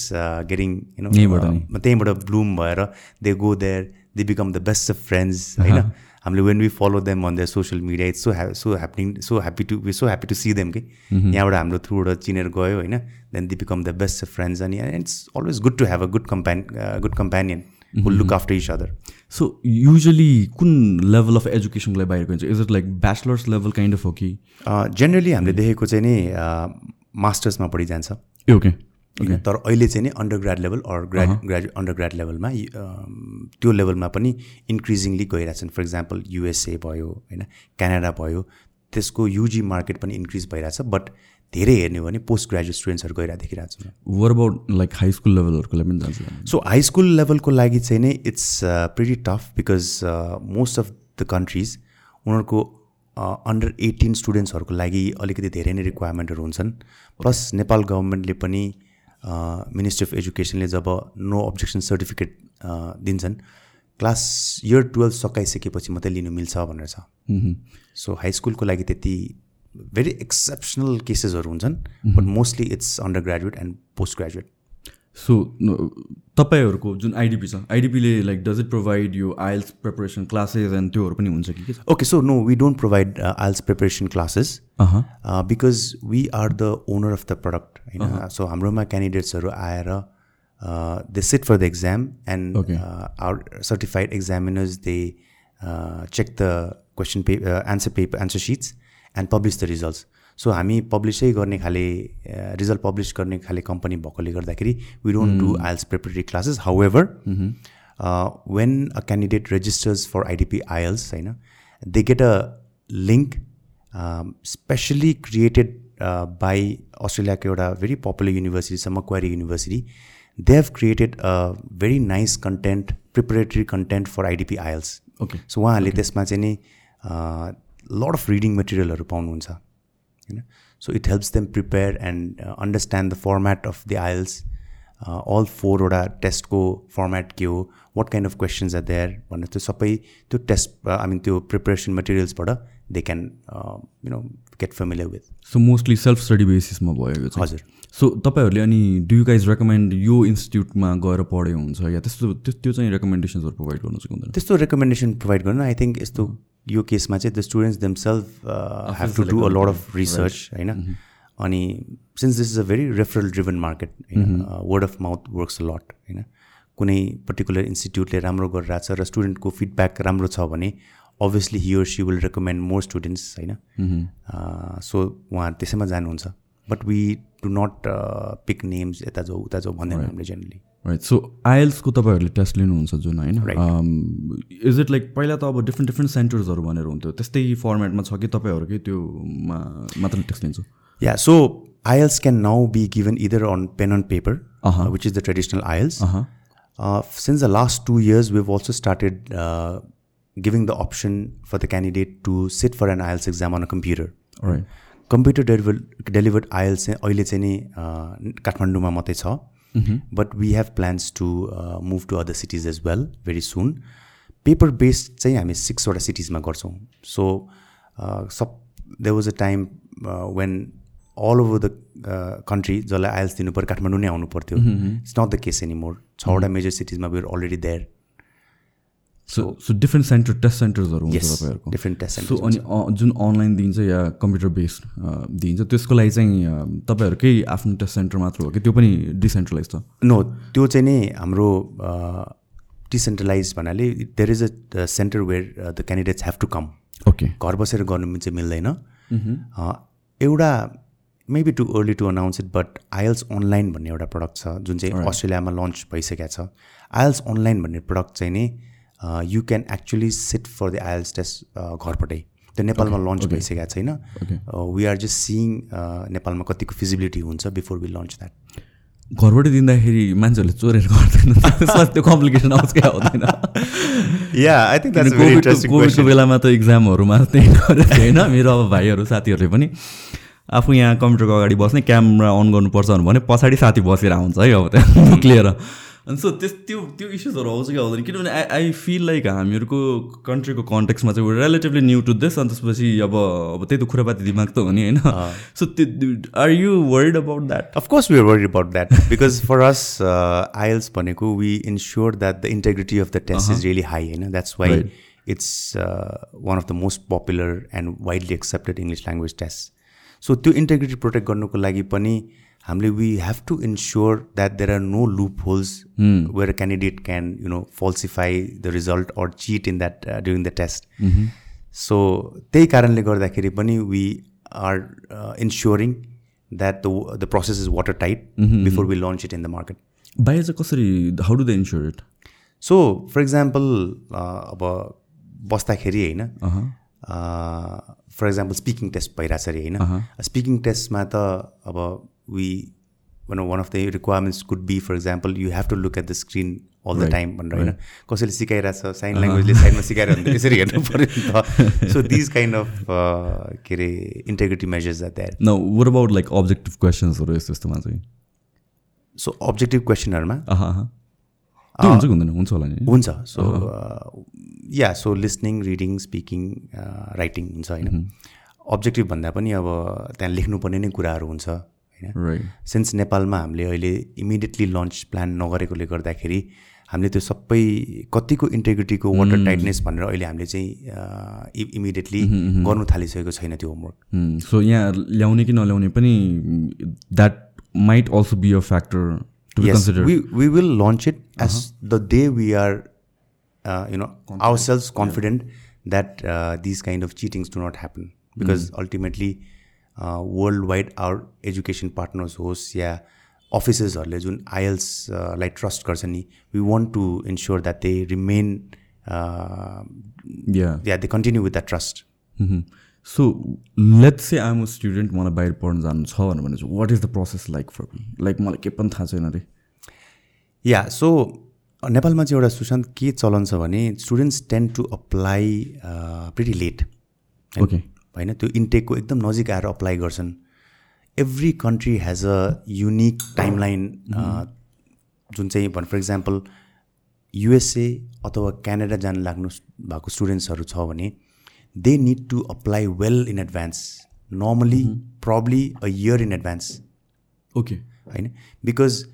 getting you know. त्यहीँबाट ब्लुम भएर they go there they become the best of friends होइन? हामीले when we follow them on the social media it's so ha so happening so happy to be so happy to see them कि यहाँबाट हाम्रो थ्रुबाट चिनेर गयो होइन? Then they become the best friends अनि it's always good to have a good compan good companion will look after each other so usually कुन level of एजुकेसनलाई बाहिर गइन्छ? Is it like bachelors level kind of हो कि generally हामीले देखेको चाहिँ नि मास्टर्समा पढि जान्छ ओके तर अहिले चाहिँ नि undergrad level or grad graduate undergrad लेभलमा त्यो लेभलमा पनि इन्क्रिजिङली गइरहेछन् फर इक्जाम्पल युएसए भयो होइन क्यानाडा भयो त्यसको युजी मार्केट पनि इन्क्रिज भइरहेछ बट धेरै हेर्ने हो भने पोस्ट ग्रेजुएट स्टुडेन्ट्सहरू गइरहेको देखिरहेको छु were about like high school लेभलहरूको लागि पनि जान्छ। सो हाई स्कुल लेभलको लागि चाहिँ नै it's pretty tough because most of the countries उनीहरूको अन्डर एटिन स्टुडेन्ट्सहरूको लागि अलिकति धेरै नै रिक्वायरमेन्टहरू हुन्छन्। प्लस नेपाल गभर्मेन्टले पनि मिनिस्ट्री अफ एजुकेसनले जब नो अब्जेक्सन सर्टिफिकेट दिन्छन् क्लास इयर टुवेल्भ सकाइसकेपछि मात्रै लिनु मिल्छ भनेर छ। सो हाई स्कुलको लागि त्यति भेरी एक्सेप्सनल केसेसहरू हुन्छन् but mostly it's undergraduate and postgraduate so तपाईँहरूको जुन आइडिपी छ आइडिपीले लाइक डज इट प्रोभाइड यो आइल्स प्रिपरेसन क्लासेस एन्ड त्योहरू पनि हुन्छ कि okay so no we don't provide IELTS preparation classes because we are the owner of the product होइन सो हाम्रोमा क्यान्डिडेट्सहरू आएर they sit for the exam and our certified examiners they check the question paper answer paper answer sheets and publish the results so हामी पब्लिसै गर्ने खाले result publish गर्ने खाले कम्पनी भएकोले गर्दाखेरि we don't do IELTS preparatory classes however when a candidate registers for IDP IELTS होइन they get a link specially created by अस्ट्रेलियाको एउटा भेरी पपुलर युनिभर्सिटी छ Macquarie university they have created a very nice content preparatory content for IDP IELTS okay so उहाँहरूले त्यसमा चाहिँ नि lot of reading मटेरियलहरू पाउनुहुन्छ। होइन so it helps them prepare and understand the format of the IELTS all फोरवटा टेस्टको format के हो what kind of questions are there भनेर त्यो सबै त्यो टेस्ट आई मिन त्यो preparation मटेरियल्सबाट they can you know get familiar with so mostly self study बेसिसमा भयो यो चाहिँ। हजुर। सो तपाईँहरूले अनि डु यु गाइज रेकमेन्ड यो इन्स्टिट्युटमा गएर पढ्यो हुन्छ या त्यस्तो त्यो चाहिँ रेकमेन्डेसन्सहरू प्रोभाइड गर्नु चाहिँ त्यस्तो रेकमेन्डेसन प्रोभाइड गर्नु आई थिङ्क यस्तो यो केसमा चाहिँ the students themselves have to do a lot of research होइन अनि since this is a very referral driven market होइन word of mouth works a lot होइन कुनै पर्टिकुलर इन्स्टिट्युटले राम्रो गरिरहेको छ र स्टुडेन्टको फिडब्याक राम्रो छ भने obviously he or she will recommend more students होइन? सो उहाँ त्यसैमा जानुहुन्छ। But we do not pick names यता जाऊ उता जाऊ भन्दैन हामीले जेनरली राइट सो आइएल्सको तपाईँहरूले टेस्ट लिनुहुन्छ जुन होइन इज इट लाइक पहिला त अब डिफ्रेन्ट डिफ्रेन्ट सेन्टर्सहरू भनेर हुन्थ्यो त्यस्तै फर्मेटमा छ कि तपाईँहरूकै त्योमा मात्र टेस्ट लिन्छ yeah so IELTS can now be given either on pen and paper, Uh-huh. uh, which is the traditional IELTS. Uh-huh. Uh, since the last two years, we've also started uh, giving the option for the candidate to sit for an IELTS exam on a computer. Right computer deliver delivered IELTS चाहिँ अहिले चाहिँ नि काठमाडौँमा मात्रै छ। But we have plans to move to other cities as well very soon paper based चाहिँ हामी सिक्सवटा सिटिजमा गर्छौँ। So sub they was a time when all over the country जसलाई आइएल्स दिनु पऱ्यो काठमाडौँ नै आउनु पर्थ्यो it's not the case anymore छवटा major सिटिजमा where already there so so different centre test सेन्टर्सहरू हुन्छ तपाईँहरूको डिफ्रेन्ट टेस्ट सो अनि जुन अनलाइन दिन्छ या कम्प्युटर बेस्ड दिन्छ त्यसको लागि चाहिँ तपाईँहरूकै आफ्नो टेस्ट सेन्टर मात्र हो कि त्यो पनि डिसेन्ट्रलाइज छ? नो त्यो चाहिँ नि हाम्रो डिसेन्ट्रलाइज भन्नाले there is a centre where the candidates have to come okay घर बसेर गर्नु चाहिँ मिल्दैन। अ, एउटा maybe too early to announce it but IELTS online भन्ने एउटा प्रडक्ट छ जुन चाहिँ अस्ट्रेलियामा लन्च भइसकेको छ। आइएल्स अनलाइन भन्ने प्रडक्ट चाहिँ नि you can actually sit for the IELTS test घरबाटै त्यो नेपालमा लन्च भइसकेको छैन वी आर जस्ट सिइङ नेपालमा कतिको फिजिबिलिटी हुन्छ बिफोर वी लन्च द्याट घरबाट दिँदाखेरि मान्छेहरूले चोरेर गर्दैन त्यो कम्प्लिकेसन आउँछ क्या आउँदैन या आई थिङ्क कोभिडको कोभिडको बेलामा त इक्जामहरूमा त्यही गरेको होइन मेरो अब भाइहरू साथीहरूले पनि आफू यहाँ कम्प्युटरको अगाडि बस्ने क्यामेरा अन गर्नुपर्छ भने पछाडि साथी बसेर आउँछ है अब त्यहाँ क्लियर अनि सो त्यस त्यो त्यो इस्युजहरू आउँछ कि आउँदैन किनभने आई आई फिल लाइक हामीहरूको कन्ट्रीको कन्टेक्स्टमा चाहिँ रिलेटिभली न्यु टु दिस अनि त्यसपछि अब अब त्यही त कुरापाती दिमाग त हो नि होइन? So are you worried about that of course we are worried about that because for us IELTS भनेको we ensure that the integrity of the test is really high होइन that's why it's one of the most popular and widely accepted English language test so त्यो integrity protect गर्नुको लागि पनि हामीले we have to ensure that there are no loopholes where a candidate can you know falsify the result or cheat in that uh, during the test. सो त्यही कारणले गर्दाखेरि पनि we are ensuring that the the process is watertight before we launch it in the market बाहिर चाहिँ कसरी how do the ensure it so for example अब बस्दाखेरि होइन फर इक्जाम्पल स्पिकिङ टेस्ट भइरहेछ अरे होइन स्पिकिङ टेस्टमा त अब वी भनौँ one of the requirements could be for example you have to look at the screen all the time भनेर होइन कसैले सिकाइरहेछ साइन ल्याङ्ग्वेजले साइडमा सिकाइरहनु भने त्यसरी हेर्नु पऱ्यो नि त सो दिज काइन्ड अफ के अरे इन्टेग्रिटी मेजर्स आर द्याट न वर अबाउट लाइक अब्जेक्टिभ क्वेसन्सहरू यस्तो यस्तोमा चाहिँ सो अब्जेक्टिभ क्वेसनहरूमा हुन्छ हुँदैन हुन्छ होला नि हुन्छ so yeah so listening reading speaking writing हुन्छ होइन अब्जेक्टिभ भन्दा पनि अब त्यहाँ लेख्नुपर्ने नै कुराहरू हुन्छ। होइन। सिन्स नेपालमा हामीले अहिले इमिडिएटली लन्च प्लान नगरेकोले गर्दाखेरि हामीले त्यो सबै कतिको इन्टेग्रिटीको वाटर टाइटनेस भनेर अहिले हामीले चाहिँ इमिडिएटली गर्नु थालिसकेको छैन त्यो होमवर्क सो यहाँ ल्याउने कि नल्याउने पनि that might also be a factor to be yes. Consider we we will launch it as the day we are uh, you know ourselves confident that uh, these kind of uh, worldwide our education partners होस् या अफिसेसहरूले जुन आइएल्सलाई trust गर्छ नि we want to ensure that they remain yeah they continue with the trust so let's say I'm student मलाई बाहिर पढ्नु जानु छ भने चाहिँ what is the process like for me like मलाई के पनि थाहा छैन अरे। या सो नेपालमा चाहिँ एउटा सुशान्त के चलन छ भने students tend to apply pretty late okay होइन त्यो इन्टेकको एकदम नजिक आएर अप्लाई गर्छन्। Every country has a unique timeline जुन चाहिँ भन फर इक्जाम्पल युएसए अथवा क्यानाडा जान लाग्नु भएको स्टुडेन्ट्सहरू छ भने they need to apply well in advance normally probably a year in advance okay होइन? Because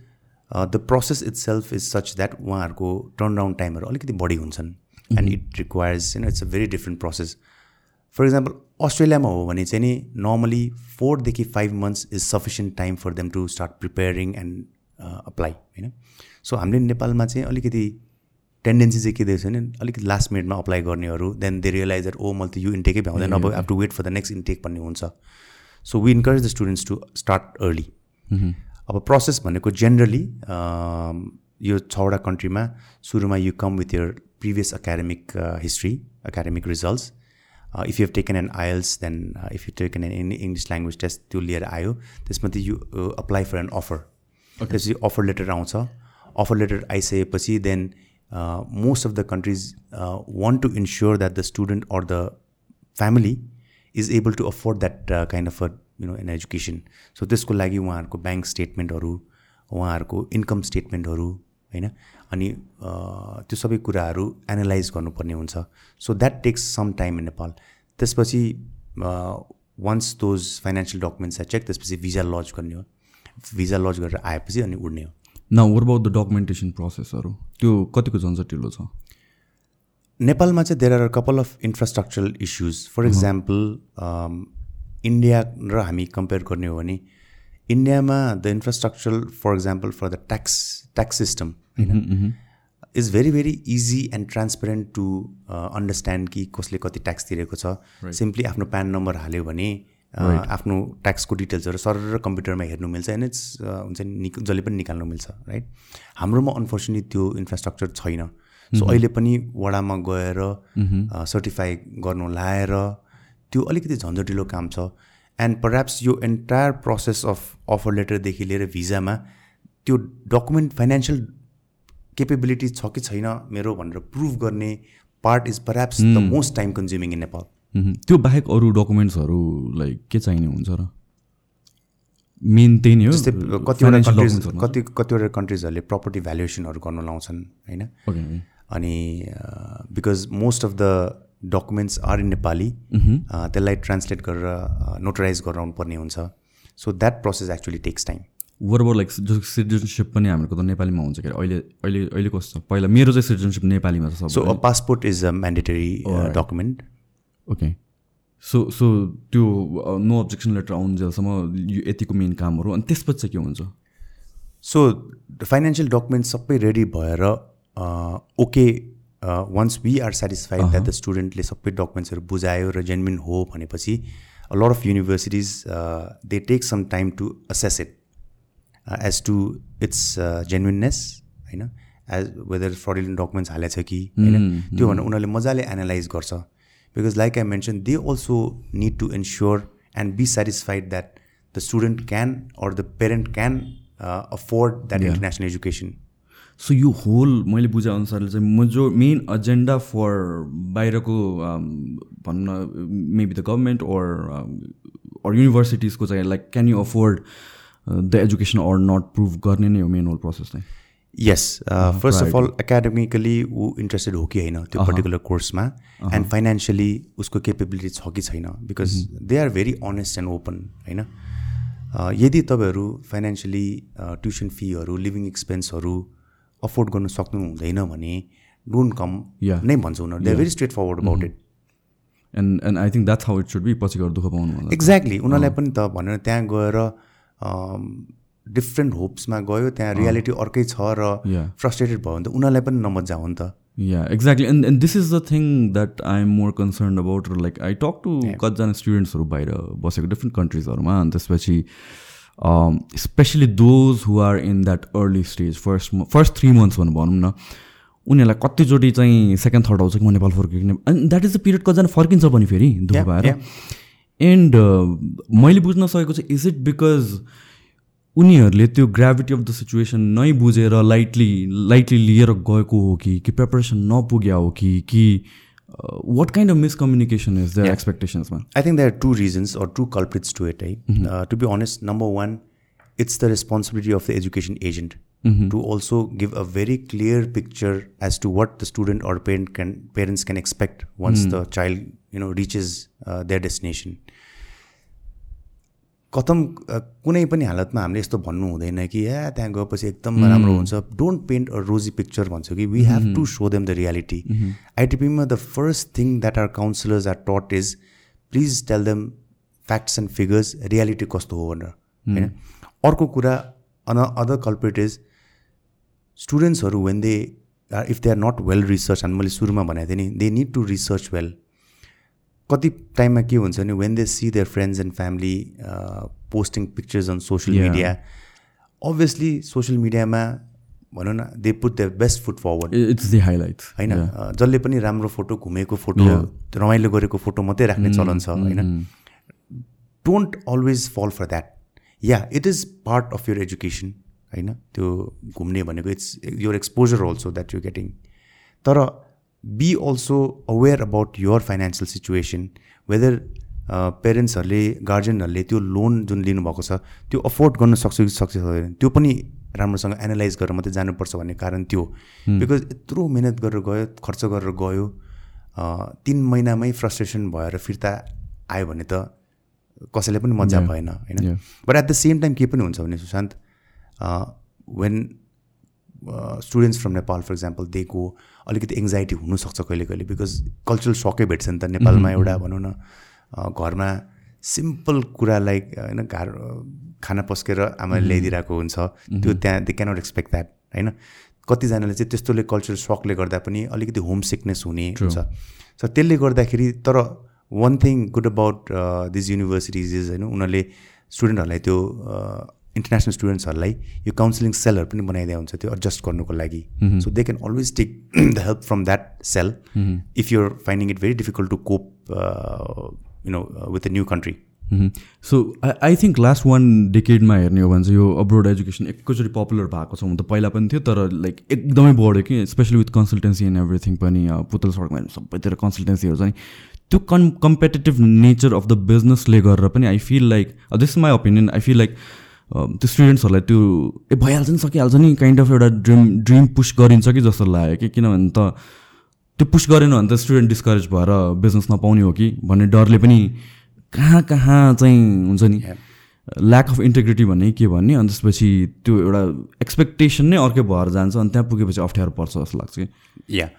the process itself is such that उहाँहरूको टर्न राउन्ड टाइमहरू अलिकति बढी हुन्छन्। एन्ड इट रिक्वायर्स होइन it's a very different process for example अस्ट्रेलियामा हो भने चाहिँ नि normally फोरदेखि five months is sufficient time for them to start preparing and apply होइन? सो हामीले नेपालमा चाहिँ अलिकति टेन्डेन्सी चाहिँ के दिएको छ भने अलिकति लास्ट मिनटमा अप्लाई गर्नेहरू then they realise that oh मैले त यो इन्टेकै भ्याउँदैन अब have to wait for the next intake भन्ने हुन्छ. So we encourage the students to start early अब प्रोसेस भनेको जेनरली यो छवटा कन्ट्रीमा सुरुमा you come with your previous academic history academic results if you have taken an IELTS then if you taken an English language test त्यो लिएर आयो त्यसपछि you apply for an offer त्यसपछि अफर लेटर आउँछ अफर लेटर आइसकेपछि then most of the countries want to ensure that the student or the family is able to afford that kind of a you know in education so त्यसको लागि उहाँहरूको bank स्टेटमेन्टहरू उहाँहरूको income स्टेटमेन्टहरू होइन अनि त्यो सबै कुराहरू एनालाइज गर्नुपर्ने हुन्छ। So that takes some time in Nepal त्यसपछि once those financial documents check त्यसपछि भिजा लज गर्ने हो। भिजा लज गरेर आएपछि अनि उड्ने हो। न वर अबाउट द डकुमेन्टेसन प्रोसेसहरू त्यो कतिको झन्झटिलो छ? नेपालमा चाहिँ there are couple of infrastructural issues for example India र हामी कम्पेयर गर्ने हो भने इन्डियामा the infrastructure for example for the tax tax system होइन is very very easy and transparent to understand कि कसले कति ट्याक्स तिरेको छ सिम्पली आफ्नो प्यान नम्बर हाल्यो भने आफ्नो ट्याक्सको डिटेल्सहरू सर कम्प्युटरमा हेर्नु मिल्छ होइन इट्स हुन्छ नि जसले पनि निकाल्नु मिल्छ राइट हाम्रोमा अनफोर्चुनेटली त्यो इन्फ्रास्ट्रक्चर छैन. सो अहिले पनि वडामा गएर सर्टिफाई गर्नु लाएर त्यो अलिकति झन्झटिलो काम छ। एन्ड परह्याप्स यो एन्टायर प्रोसेस अफ अफर लेटरदेखि लिएर भिजामा त्यो डकुमेन्ट फाइनेन्सियल केपेबिलिटी छ कि छैन मेरो भनेर प्रुभ गर्ने part is perhaps the most time consuming in Nepal त्यो बाहेक अरू डकुमेन्ट्सहरू लाइक के चाहिने हुन्छ र? मेन त्यही नै हो जस्तै कतिवटा कन्ट्रिज कति कतिवटा कन्ट्रिजहरूले प्रपर्टी भ्यालुएसनहरू गर्नु लाउँछन् होइन? अनि because most of the documents are in Nepali त्यसलाई ट्रान्सलेट गरेर नोटराइज गराउनु पर्ने हुन्छ। So that process actually takes time वरबर like जो सिटिजनसिप पनि हामीहरूको त नेपालीमा हुन्छ कि अहिले अहिले अहिले कस्तो? पहिला मेरो चाहिँ सिटिजनसिप नेपालीमा छ so passport is a mandatory document okay so so त्यो नो अब्जेक्सन लेटर आउन्जेलसम्म यो यतिको मेन कामहरू। अनि त्यसपछि चाहिँ के हुन्छ? सो फाइनेन्सियल डकुमेन्ट सबै रेडी भएर okay once we are satisfied that the स्टुडेन्टले सबै डकुमेन्ट्सहरू बुझायो र जेन्युन हो भनेपछि lot of universities they take some time to assess it as to its genuineness होइन एज वेदर फ्रडिलेन्ट डकुमेन्ट्स हालेको छ कि होइन त्यो भनेर उनीहरूले मजाले एनालाइज गर्छ. Because like I mention they also need to ensure and be satisfied that the student can or the parent can afford that international education so यो होल मैले बुझेअनुसारले चाहिँ म जो मेन एजेन्डा फर बाहिरको भनौँ न maybe the government or or युनिभर्सिटिजको चाहिँ like can you afford the education or not prove गर्ने नै हो मेन होल प्रोसेस चाहिँ? Yes first of all academically ऊ इन्ट्रेस्टेड हो कि होइन त्यो पर्टिकुलर कोर्समा एन्ड फाइनेन्सियली उसको केपेबिलिटी छ कि छैन? Because they are very honest and open होइन? यदि तपाईँहरू फाइनेन्सियली ट्युसन फीहरू लिभिङ एक्सपेन्सहरू अफोर्ड गर्नु सक्नु हुँदैन भने डोन्ट कम नै भन्छ उनीहरू. They very straightforward about it and and I think that's how it should be पछि गएर दुःख पाउनु एक्ज्याक्टली उनीहरूलाई पनि त भनेर त्यहाँ गएर डिफ्रेन्ट होप्समा गयो। त्यहाँ रियालिटी अर्कै छ र फ्रस्ट्रेटेड भयो भने त उनीहरूलाई पनि नमजा हो नि त। Yeah exactly and and this is the thing that I am more concern about like I talk to कतिजना स्टुडेन्ट्सहरू बाहिर बसेको डिफ्रेन्ट कन्ट्रिजहरूमा अनि त्यसपछि specially those who are in that early stage first first three months भनेर भनौँ न उनीहरूलाई कतिचोटि चाहिँ सेकेन्ड थर्ड आउँछ कि म नेपाल फर्किने and that is the period कतिजना फर्किन्छ पनि फेरि दुःख भएर एन्ड मैले बुझ्न सकेको चाहिँ इज इट बिकज उनीहरूले त्यो ग्राभिटी अफ द सिचुएसन नै बुझेर लाइटली लाइटली लिएर गएको हो कि कि प्रिपरेसन नपुग्या हो कि कि Uh, what kind of miscommunication is their yeah. expectations, man? I think there are two reasons or two culprits to it. Eh? Mm-hmm. Uh, to be honest, number one, it's the responsibility of the education agent mm-hmm. to also give a very clear picture as to what the student or parent can parents can expect once mm. the child you know reaches uh, their destination. कथम अ, कुनै पनि हालतमा हामीले यस्तो भन्नु हुँदैन कि ए त्यहाँ गएपछि एकदम राम्रो हुन्छ। Don't paint a rosy picture भन्छ कि। We have to show them the reality आइटिपीमा the first thing that our counsellors are taught is please tell them facts and figures reality कस्तो हो भनेर। होइन? अर्को कुरा on other corporate is स्टुडेन्ट्सहरू when they if they are not well research अनि मैले सुरुमा भनेको थिएँ नि they need to research well कति टाइममा के हुन्छ भने when they see their friends and family posting pictures on social. Media obviously social मिडियामा भनौँ न they put the best foot forward it's the highlights होइन? जसले पनि राम्रो फोटो घुमेको फोटो रमाइलो गरेको फोटो मात्रै राख्ने चलन छ होइन? Don't always fall for that yeah it is part of your education होइन? त्यो घुम्ने भनेको it's your exposure also that you getting तर be also aware about your financial situation whether पेरेन्ट्सहरूले गार्जेनहरूले त्यो लोन जुन लिनुभएको छ त्यो अफोर्ड गर्न सक्छ कि सक्छ सक्दैन त्यो पनि राम्रोसँग एनालाइज गरेर मात्रै जानुपर्छ भन्ने कारण त्यो बिकज यत्रो मिहिनेत गरेर गयो खर्च गरेर गयो तिन महिनामै फ्रस्ट्रेसन भएर फिर्ता आयो भने त कसैलाई पनि मजा भएन होइन. But at the same time के पनि हुन्छ भने Sushant when students from Nepal for example they go अलिकति एङ्जाइटी हुनसक्छ कहिले कहिले बिकज कल्चरल सकै भेट्छ नि त नेपालमा एउटा भनौँ न घरमा सिम्पल कुरा लाइक होइन घार खाना पस्केर आमाले ल्याइदिइरहेको हुन्छ। त्यो त्यहाँ दे क्यानट एक्सपेक्ट द्याट होइन? कतिजनाले चाहिँ त्यस्तोले कल्चरल सकले गर्दा पनि अलिकति होम सिकनेस हुने हुन्छ। सो त्यसले गर्दाखेरि तर one thing good about this universities is होइन उनीहरूले स्टुडेन्टहरूलाई त्यो इन्टरनेसनल स्टुडेन्ट्सहरूलाई यो काउन्सिलिङ सेलहरू पनि बनाइदिएको हुन्छ त्यो एडजस्ट गर्नुको लागि। So they can always take the help from that cell if you're finding it very difficult to cope you know with a new country so I I think last one डिकेडमा हेर्ने हो भने चाहिँ यो abroad education एकैचोटि popular भएको छ हुन त पहिला पनि थियो तर लाइक एकदमै बढ्यो कि specially with consultancy and everything पनि पुतल सडकमा सबैतिर कन्सल्टेन्सीहरू छ नि त्यो कन् कम्पिटेटिभ नेचर अफ द बिजनेसले गरेर पनि I feel like this my opinion I feel like त्यो स्टुडेन्ट्सहरूलाई त्यो ए भइहाल्छ नि सकिहाल्छ नि काइन्ड अफ एउटा ड्रिम ड्रिम पुस गरिन्छ कि जस्तो लाग्यो कि किनभने त त्यो पुस गरेन भने त स्टुडेन्ट डिस्करेज भएर बिजनेस नपाउने हो कि भन्ने डरले पनि कहाँ कहाँ चाहिँ हुन्छ नि ल्याक अफ इन्टेग्रिटी भन्ने के भन्ने अनि त्यसपछि त्यो एउटा एक्सपेक्टेसन नै अर्कै भएर जान्छ अनि त्यहाँ पुगेपछि अप्ठ्यारो पर्छ जस्तो लाग्छ कि Yeah.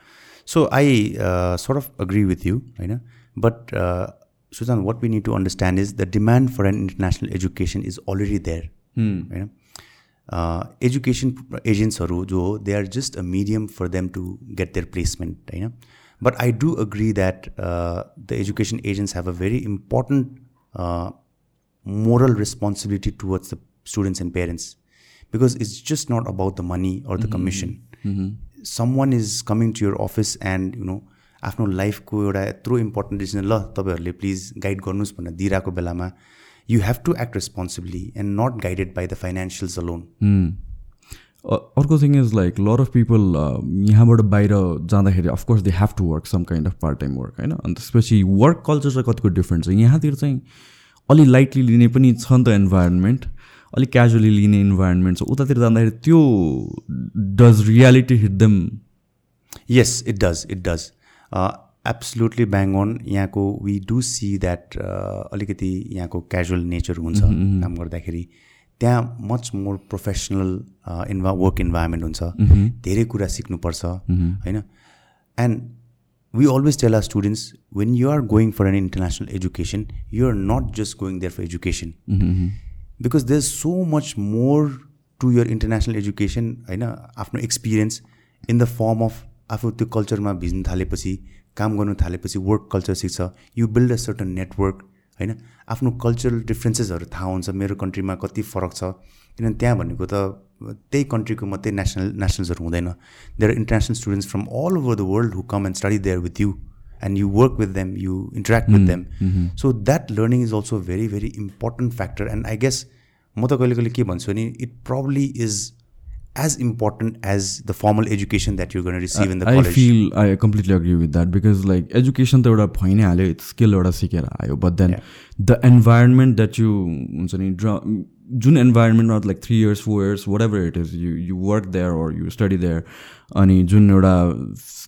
So I uh, sort of agree with you, you know. But uh, Suzanne, what we need to understand is the demand for an international education Uh, agents are they are just a medium for them to get their placement. You know. But I do agree that uh, the education agents have a very important uh, moral responsibility towards the students and parents because it's just not about the money or the commission someone is coming to your office and you know आफ्नो लाइफको एउटा यत्रो important decision ल तपाईँहरूले please guide गर्नुहोस् भनेर दिइरहेको बेलामा you have to act responsibly and not guided by the financials alone अर्को thing is like lot of people यहाँबाट बाहिर जाँदाखेरि of course they have to work some kind of part time work होइन? अनि त्यसपछि वर्क कल्चर चाहिँ कतिको different छ। यहाँतिर चाहिँ अलि लाइटली लिने पनि छ नि त इन्भाइरोमेन्ट अलिक क्याजुअली लिने इन्भाइरोमेन्ट छ। उतातिर जाँदाखेरि त्यो does reality hit them yes it does it does. Absolutely bang on. यहाँको वी डु सी द्याट अलिकति यहाँको क्याजुअल नेचर हुन्छ काम गर्दाखेरि। त्यहाँ मच मोर प्रोफेसनल इन्भा वर्क इन्भाइरोमेन्ट हुन्छ। धेरै कुरा सिक्नुपर्छ होइन? And we always tell our students when you are going for an international education you are not just going there for education because there so much more to your international education होइन आफ्नो experience in the form of आफू त्यो कल्चरमा भिज्नु थालेपछि काम गर्नु थालेपछि वर्क कल्चर सिक्छ. You build a certain network होइन? आफ्नो कल्चरल डिफ्रेन्सेसहरू थाहा हुन्छ मेरो कन्ट्रीमा कति फरक छ। किनभने त्यहाँ भनेको त त्यही कन्ट्रीको मात्रै नेसनल नेसनल्सहरू हुँदैन। There are international students from all over the world who come and study there with you and you work with them you interact with them so that learning is also very very important factor and I guess म त कहिले कहिले के भन्छु भने it probably is as important as the formal education that you गर्न receive in the I college feel I completely agree with that because like education त एउटा भइ नै हाल्यो स्किल एउटा सिकेर आयो but then the environment that you हुन्छ नि ड्र जुन इन्भाइरोमेन्टमा like three years four years whatever it is you you work there or you study there अनि जुन एउटा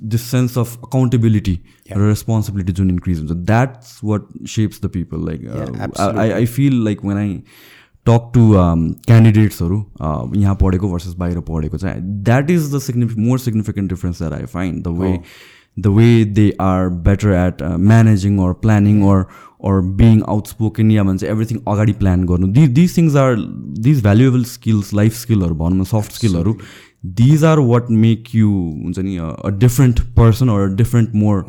दिस सेन्स अफ अकाउन्टेबिलिटी र रेस्पोन्सिबिलिटी जुन इन्क्रिज हुन्छ that's what shapes the people like I I feel like when I talk to क्यान्डिडेट्सहरू यहाँ पढेको versus बाहिर पढेको चाहिँ that is the signifi more significant difference that I find the way the way they are better at managing or planning or or being outspoken या भन्छ everything अगाडि plan गर्नु. The this things are these valuable skills life स्किलहरू भनौँ न soft स्किलहरू these are what make you हुन्छ नि a different person or different more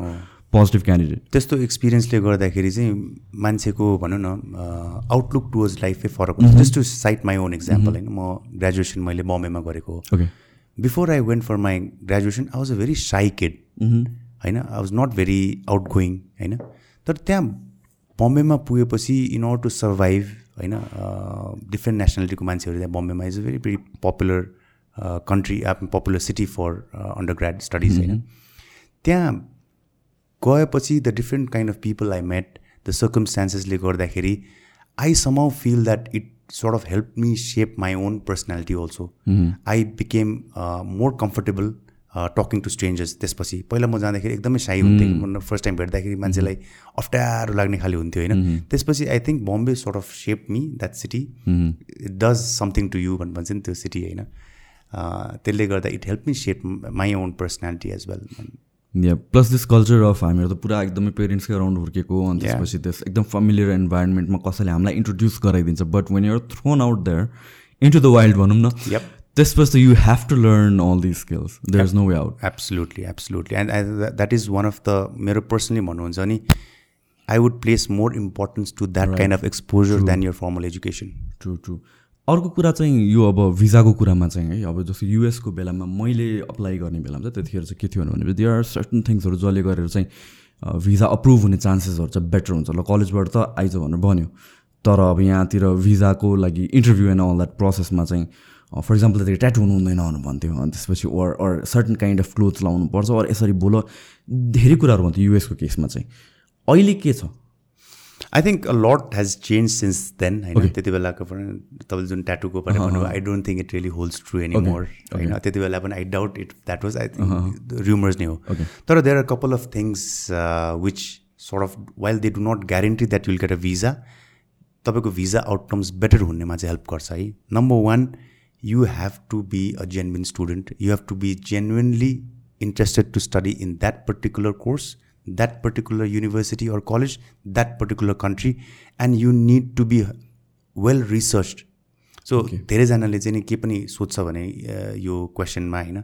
positive candidate त्यस्तो एक्सपिरियन्सले गर्दाखेरि चाहिँ मान्छेको भनौँ न आउटलुक टुवर्ड्स लाइफै फरक हुन्छ। Just to cite my own example होइन? म ग्रेजुएसन मैले बम्बेमा गरेको। Okay before I went for my graduation I was a very shy kid होइन? I was not very outgoing होइन? तर त्यहाँ बम्बेमा पुगेपछि इन अर्डर टु सर्भाइभ होइन? डिफ्रेन्ट नेसनालिटीको मान्छेहरू त्यहाँ बम्बेमा is a very very popular country popular city for undergrad studies होइन? त्यहाँ गएपछि the different kind of people I met the सर्कमस्टान्सेसले गर्दाखेरि I समाउ feel that it of helped me shape my own personality also. I became uh, more comfortable talking to strangers त्यसपछि. पहिला म जाँदाखेरि एकदमै साई हुन्थेँ। फर्स्ट टाइम भेट्दाखेरि मान्छेलाई अप्ठ्यारो लाग्ने खाले हुन्थ्यो होइन? त्यसपछि I think Bombay sort of shape me that city it does something to you भन्नु भन्छ नि त्यो सिटी होइन? त्यसले गर्दा it help me shape my own personality as well yeah plus this culture of हामीहरू त पुरा एकदमै पेरेन्ट्सकै अराउन्ड हुर्केको अनि त्यसपछि त्यस एकदम फमिलियर इन्भाइरोमेन्टमा कसैले हामीलाई इन्ट्रोड्युस गराइदिन्छ. But when you're thrown out there into the wild भनौँ न त्यसपछि you have to learn all this skills there is no way out absolutely absolutely and that is one of the मेरो personally भन्नुहुन्छ नि I would place more importance to that kind of exposure than your formal education true true अर्को कुरा चाहिँ यो अब भिजाको कुरामा चाहिँ है अब जस्तो युएसको बेलामा मैले अप्लाई गर्ने बेलामा चाहिँ त्यतिखेर चाहिँ के थियो भने देयर आर सर्टन थिङ्सहरू जसले गरेर चाहिँ भिजा अप्रुभ हुने चान्सेसहरू चाहिँ बेटर हुन्छ। ल कलेजबाट त आइज भनेर बन्यो तर अब यहाँतिर भिजाको लागि इन्टरभ्यू एन्ड अल द्याट प्रोसेसमा चाहिँ फर इक्जाम्पल त्यतिखेर ट्याटु हुनु हुँदैन भन्थ्यो। अनि त्यसपछि wear or certain kind of clothes लाउनुपर्छ। अर यसरी बोल धेरै कुराहरू भन्थ्यो युएसको केसमा चाहिँ। अहिले के छ? I think a lot has change since then होइन त्यति बेलाको पनि तपाईँले जुन ट्याटुको पनि भन्नुभयो I don't think it really holds true any more होइन त्यति बेला पनि I doubt it that was I think rumours नै हो तर there are couple of things which sort of while they do not guarantee that will get a visa तपाईँको visa outcomes better हुनेमा चाहिँ हेल्प गर्छ है number one you have to be a genuine student you have to be genuinely interested to study in that particular course that particular university or college, that particular country, and you need to be well researched. So धेरैजनाले चाहिँ नि के पनि सोध्छ भने यो क्वेसनमा होइन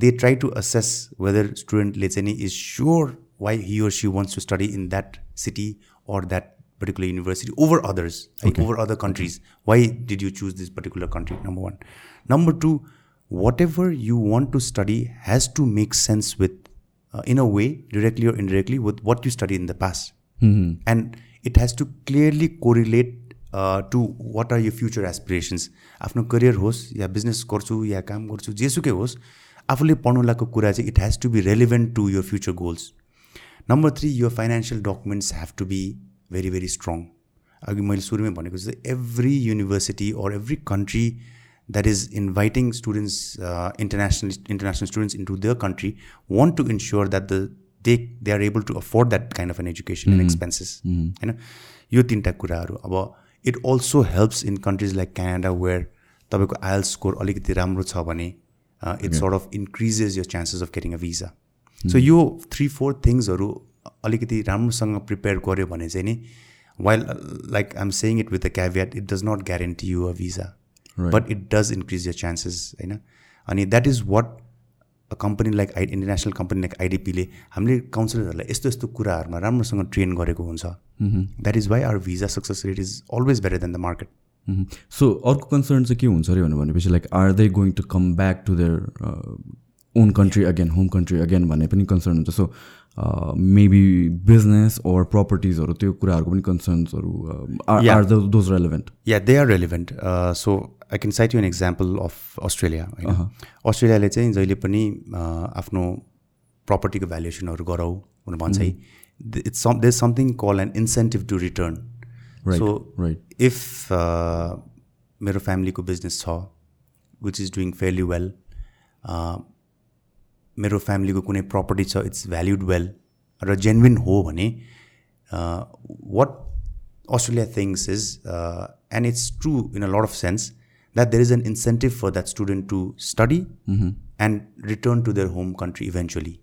they try to assess whether स्टुडेन्टले चाहिँ नि is sure why he or she wants to study in that city or that particular university over others, like over other countries. Why did you choose this particular country? Number one. Number two, whatever you want to study has to make sense with uh, in a way, directly or indirectly, with what you studied in the past. Mm-hmm. And it has to clearly correlate uh, to what are your future aspirations. आफ्नो career होस् या business गर्छु या काम गर्छु जेसुकै होस् आफूले पढ्नु लागेको कुरा चाहिँ it has to be relevant to your future goals number three यो financial documents have to be very very strong अघि मैले सुरुमै भनेको जस्तै every university or every country that is inviting students, uh, international international students into their country, want to ensure that the they they are able to afford that kind of an education and expenses. होइन यो तिनवटा कुराहरू अब it also helps in countries like Canada where तपाईँको आइएल score अलिकति राम्रो छ भने it sort of increases your chances of getting a visa so यो थ्री फोर थिङ्सहरू अलिकति राम्रोसँग प्रिपेयर गऱ्यो भने चाहिँ नि while like I am saying it with a caveat it does not guarantee you a visa but it does increase your chances होइन अनि that is what a company like I international company like आइडिपीले हामीले काउन्सिलरहरूलाई यस्तो यस्तो कुराहरूमा राम्रोसँग train गरेको हुन्छ that is why our visa success rate is always better than the market so अर्को कन्सर्न चाहिँ के हुन्छ अरे भनेपछि like are they going to come back to their own country again home country again भन्ने पनि कन्सर्न हुन्छ. So maybe business or प्रपर्टिजहरू त्यो कुराहरूको पनि कन्सर्न्सहरू are those relevant yeah they are relevant so I can cite you an example of Australia होइन अस्ट्रेलियाले चाहिँ जहिले पनि आफ्नो प्रपर्टीको भ्यालुएसनहरू गराउ भनेर भन्छ है। It's some they something call an incentive to return so if मेरो फ्यामिलीको बिजनेस छ which is doing fairly well मेरो फ्यामिलीको कुनै प्रपर्टी छ इट्स भ्याल्युड वेल र जेन्युन हो भने what Australia things is and it's true in a lot of sense that there is an incentive for that student to study and return to their home country eventually.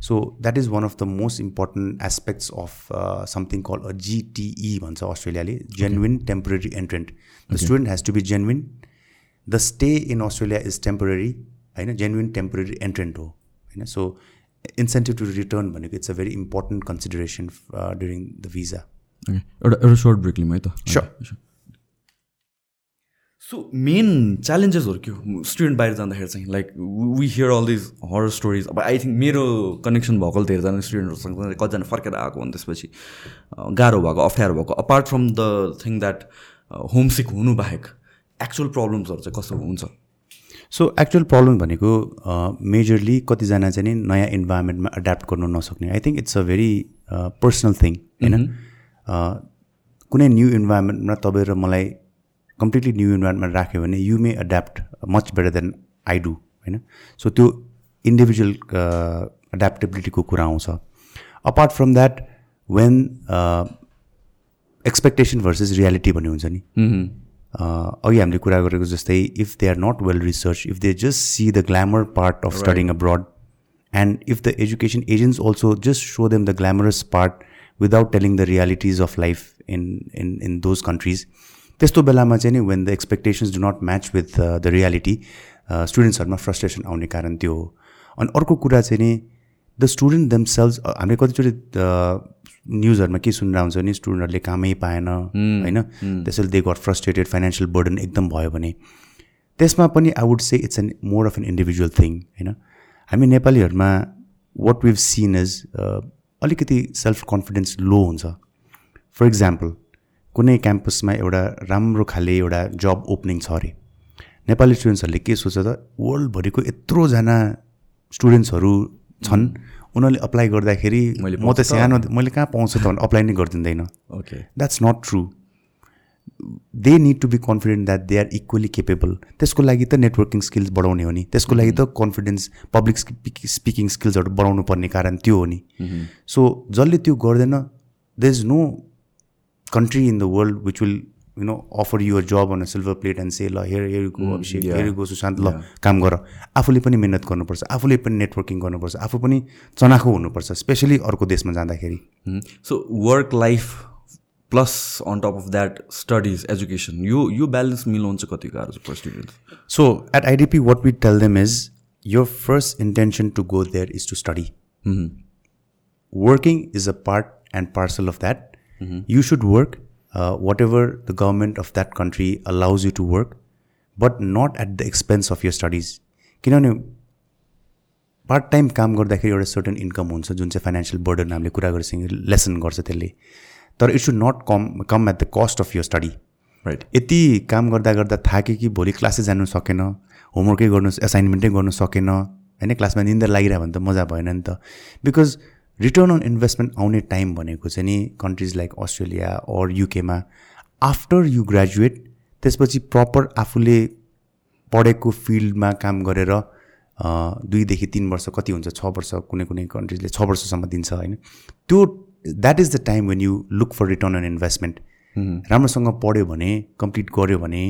So that is one of the most important aspects of uh, something called a GTE, once Australia, genuine temporary entrant. The student has to be genuine. Stay in Australia is temporary, genuine temporary entrant. So incentive to return, it's a very important consideration uh, during the visa. Okay. A short break, Sure. So main च्यालेन्जेसहरू के हो student बाहिर जाँदाखेरि चाहिँ like we hear all these horror stories अब I think मेरो connection भएको धेरैजना स्टुडेन्टहरूसँग कतिजना फर्केर आएको अनि त्यसपछि गाह्रो भएको अप्ठ्यारो भएको apart from the thing that homesick हुनु बाहेक एक्चुअल प्रब्लम्सहरू चाहिँ कस्तो हुन्छ सो एक्चुअल प्रब्लम भनेको मेजरली कतिजना चाहिँ नि नयाँ इन्भाइरोमेन्टमा एड्याप्ट गर्नु नसक्ने। I think it's a very personal thing होइन कुनै न्यू इन्भाइरोमेन्टमा तपाईँ र मलाई कम्प्लिटली न्यू इन्भाइरोमेन्टमा राख्यो भने you may adapt much better than I do होइन? सो त्यो इन्डिभिजुअल एड्याप्टेबिलिटीको कुरा आउँछ। Apart from that when expectation versus reality भन्ने हुन्छ नि। अघि हामीले कुरा गरेको जस्तै if they are not well research if they just see the glamour part of studying abroad and if the education agents also just show them the glamorous part without telling the realities of life in in in those countries त्यस्तो बेलामा चाहिँ नि when the expectations do not match with the reality स्टुडेन्ट्सहरूमा frustration आउने कारण त्यो हो। अनि अर्को कुरा चाहिँ नि द स्टुडेन्ट देमसेल्भ हामीले कतिचोटि न्युजहरूमा के सुनेर आउँछ भने स्टुडेन्टहरूले कामै पाएन होइन? त्यसैले they got frustrated financial burden एकदम भयो भने। त्यसमा पनि I would say it's an more of an individual thing होइन? हामी नेपालीहरूमा वाट विभ सिन इज अलिकति सेल्फ कन्फिडेन्स लो हुन्छ। फर इक्जाम्पल कुनै क्याम्पसमा एउटा राम्रो खाले एउटा जब ओपनिङ छ अरे। नेपाली स्टुडेन्ट्सहरूले के सोच्छ त वर्ल्डभरिको यत्रोजना स्टुडेन्ट्सहरू छन्। उनीहरूले अप्लाई गर्दाखेरि म त सानो मैले कहाँ पाउँछु त भने अप्लाई नै गरिदिँदैन। Okay that's not true they need to be confident that they are equally capable त्यसको लागि त नेटवर्किङ स्किल्स बढाउने हो नि। त्यसको लागि त कन्फिडेन्स पब्लिक स्पिकिङ स्किल्सहरू बढाउनु पर्ने कारण त्यो हो नि। सो जसले त्यो गर्दैन they is no country in the world which will you know offer you a job on a silver plate and say ल हेर हेर गो अभिषेक हेर गो सुशान्त ल काम गर आफूले पनि मिहिनेत गर्नुपर्छ आफूले पनि नेटवर्किङ गर्नुपर्छ आफू पनि चनाखो हुनुपर्छ स्पेसली अर्को देशमा जाँदाखेरि so work life plus on top of that studies education यो यो ब्यालेन्स मिलाउनु चाहिँ कति गाह्रो छ for student so at IDP what we tell them is your first intention to go there is to study working is a part and parcel of that. You should work uh, whatever the government of that country allows you to work, but not at the expense of your studies. किनभने part time काम गर्दाखेरि एउटा certain income हुन्छ जुन चाहिँ financial burden हामीले कुरा गरिसक्यो लेसन गर्छ त्यसले तर it should not come come at the cost of your study right यति काम गर्दा गर्दा थाक्यो कि भोलि क्लासेस जानु सकेन होमवर्कै गर्नु एसाइनमेन्टै गर्नु सकेन होइन क्लासमा निन्दर लागिरह्यो भने त मजा भएन नि त बिकज रिटर्न अन इन्भेस्टमेन्ट आउने टाइम भनेको चाहिँ नि कन्ट्रिज लाइक अस्ट्रेलिया अर युकेमा आफ्टर यु ग्रेजुएट त्यसपछि प्रपर आफूले पढेको फिल्डमा काम गरेर दुईदेखि तिन वर्ष कति हुन्छ? छ वर्ष कुनै कुनै कन्ट्रिजले छ वर्षसम्म दिन्छ होइन? त्यो that is the time when you look for return on investment राम्रोसँग पढ्यो भने कम्प्लिट गर्यो भने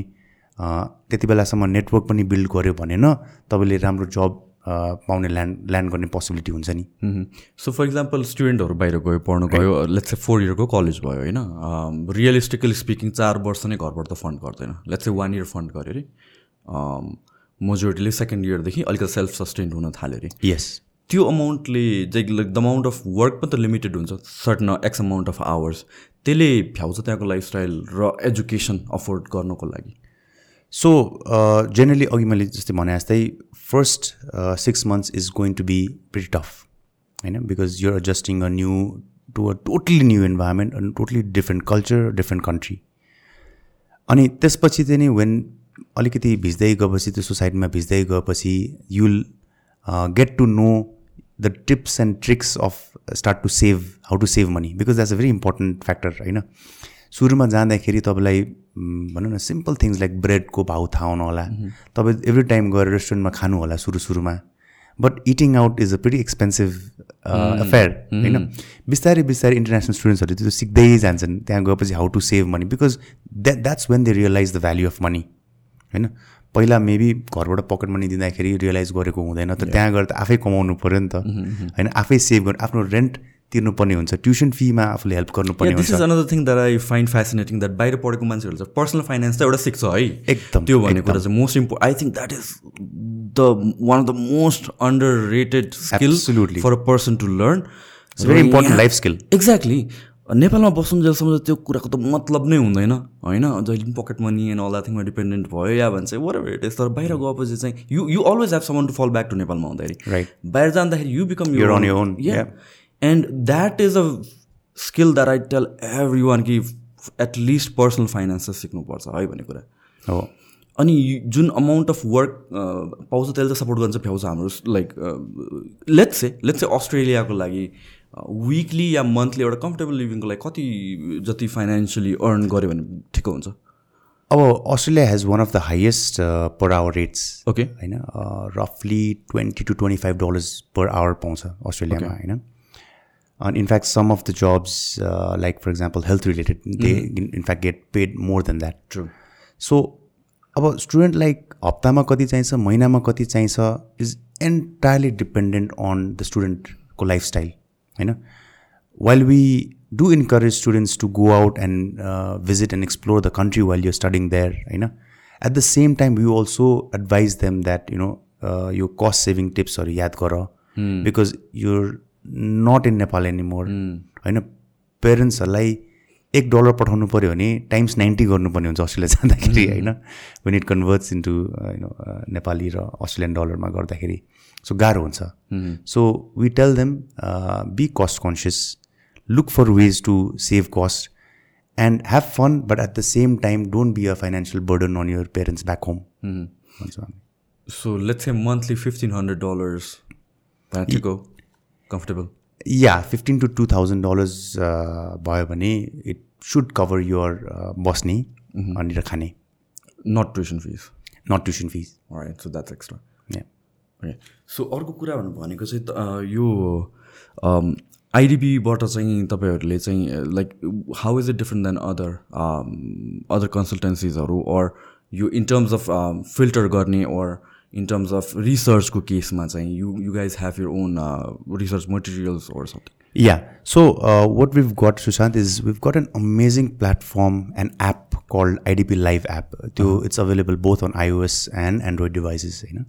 त्यति बेलासम्म नेटवर्क पनि बिल्ड गर्यो भने न तपाईँले राम्रो जब पाउने ल्यान्ड ल्यान्ड गर्ने पोसिबिलिटी हुन्छ नि। सो फर इक्जाम्पल स्टुडेन्टहरू बाहिर गयो पढ्नु गयो लेट्स चाहिँ फोर इयरको कलेज भयो होइन? रियलिस्टिकली स्पिकिङ चार वर्ष नै घरबाट त फन्ड गर्दैन। लेट्स चाहिँ वान इयर फन्ड गऱ्यो अरे। मेजोरिटीले सेकेन्ड इयरदेखि अलिकति सेल्फ सस्टेन्ड हुन थाल्यो अरे। यस त्यो अमाउन्टले चाहिँ like the amount of work पनि त लिमिटेड हुन्छ certain X amount of hours त्यसले भ्याउँछ त्यहाँको लाइफस्टाइल र एजुकेसन अफोर्ड गर्नको लागि। सो जेनरली अघि मैले जस्तै भने जस्तै first six months is going to be pretty tough होइन? Because you're adjusting a new to a totally new environment अनि totally different culture different country अनि त्यसपछि चाहिँ नि वेन अलिकति भिज्दै गएपछि त्यो सोसाइटीमा भिज्दै गएपछि you'll get to know the tips and tricks of start to save how to save money because that's a very important factor होइन? सुरुमा जाँदाखेरि तपाईँलाई भनौँ न सिम्पल थिङ्स लाइक ब्रेडको भाउ थाहा हुनु होला। तपाईँ एभ्री टाइम गएर रेस्टुरेन्टमा खानु होला सुरु सुरुमा। But eating out is a very expensive affair होइन? बिस्तारै बिस्तारै इन्टरनेसनल स्टुडेन्ट्सहरूले त्यो सिक्दै जान्छन्। त्यहाँ गएपछि how to save money because that that's when they realise the value of money होइन? पहिला मेबी घरबाट पकेट मनी दिँदाखेरि रियलाइज गरेको हुँदैन तर त्यहाँ गएर त आफै कमाउनु पऱ्यो नि त। होइन? आफै सेभ गर्नु आफ्नो रेन्ट तिर्नुपर्ने हुन्छ। ट्युसन फीमा आफूले हेल्प गर्नुपर्ने दिस हुन्छ। Is another thing that I find fascinating that बाहिर पढेको मान्छेहरू चाहिँ पर्सनल फाइनेन्स त एउटा सिक्छ है। एकदम, त्यो भन्ने कुरा चाहिँ most import I think that is the one of the most underrated skill. For a person to learn very important life skill exactly नेपालमा बस्नुजेलसम्म त त्यो कुराको त मतलब नै हुँदैन होइन? जहिले पनि पकेट मनी एन्ड अल थिङमा डिपेन्डेन्ट भयो या भन्छ वर एभर इट इज तर बाहिर गएपछि चाहिँ you you always have someone to fall back to नेपालमा हुँदाखेरि। Right. बाहिर जाँदाखेरि you become You're on your own, and that is a skill that I tell everyone कि एटलिस्ट पर्सनल फाइनेन्स चाहिँ सिक्नुपर्छ है भन्ने कुरा हो अनि जुन अमाउन्ट अफ वर्क पाउँछ त्यसले त सपोर्ट गर्न भ्याउँछ हाम्रो like let's say let's say अस्ट्रेलियाको लागि विकली या मन्थली एउटा कम्फर्टेबल लिभिङको लागि कति जति फाइनेन्सियली अर्न गऱ्यो भने ठिक हुन्छ? अब Australia has one of the highest per hour rates okay होइन? रफली twenty to twenty five dollars per hour पाउँछ अस्ट्रेलियामा होइन? अनि in fact some of the jobs like for example health related they in fact get paid more than that true so अब स्टुडेन्टलाई हप्तामा कति चाहिन्छ महिनामा कति चाहिन्छ is entirely dependent on the स्टुडेन्टको lifestyle होइन while we do encourage students to go out and visit and explore the country while you studying there होइन at the same time you also advise them that you know यो cost saving टिप्सहरू याद गर because you're not in Nepal anymore होइन पेरेन्ट्सहरूलाई एक dollar पठाउनु पऱ्यो भने टाइम्स नाइन्टी गर्नुपर्ने हुन्छ अस्ट्रेलिया जाँदाखेरि होइन? When it converts into you Nepali र अस्ट्रेलियन डलरमा गर्दाखेरि सो गाह्रो हुन्छ। So we tell them be cost conscious look for ways to save cost and have fun but at the same time don't be a financial burden on your parents back home भन्छौँ हामी so let's say monthly fifteen hundred dollars ठिक हो comfortable yeah fifteen to two thousand dollars भयो भने it should cover your बस्ने अनि र खाने। Not tuition fees not tuition right so that's extra. Okay so अर्को कुरा भन्नु भनेको चाहिँ अ, यो आइडिबीबाट चाहिँ तपाईँहरूले चाहिँ like how is it different than other other कन्सल्टेन्सिजहरू or यो इन टर्म्स अफ फिल्टर गर्ने or in terms of research ko case ma chahi you you guys have your own uh, research materials or something yeah so uh, what we've got Sushant is we've got an amazing platform an app called IDP live app to uh-huh. it's available both on iOS and Android devices you know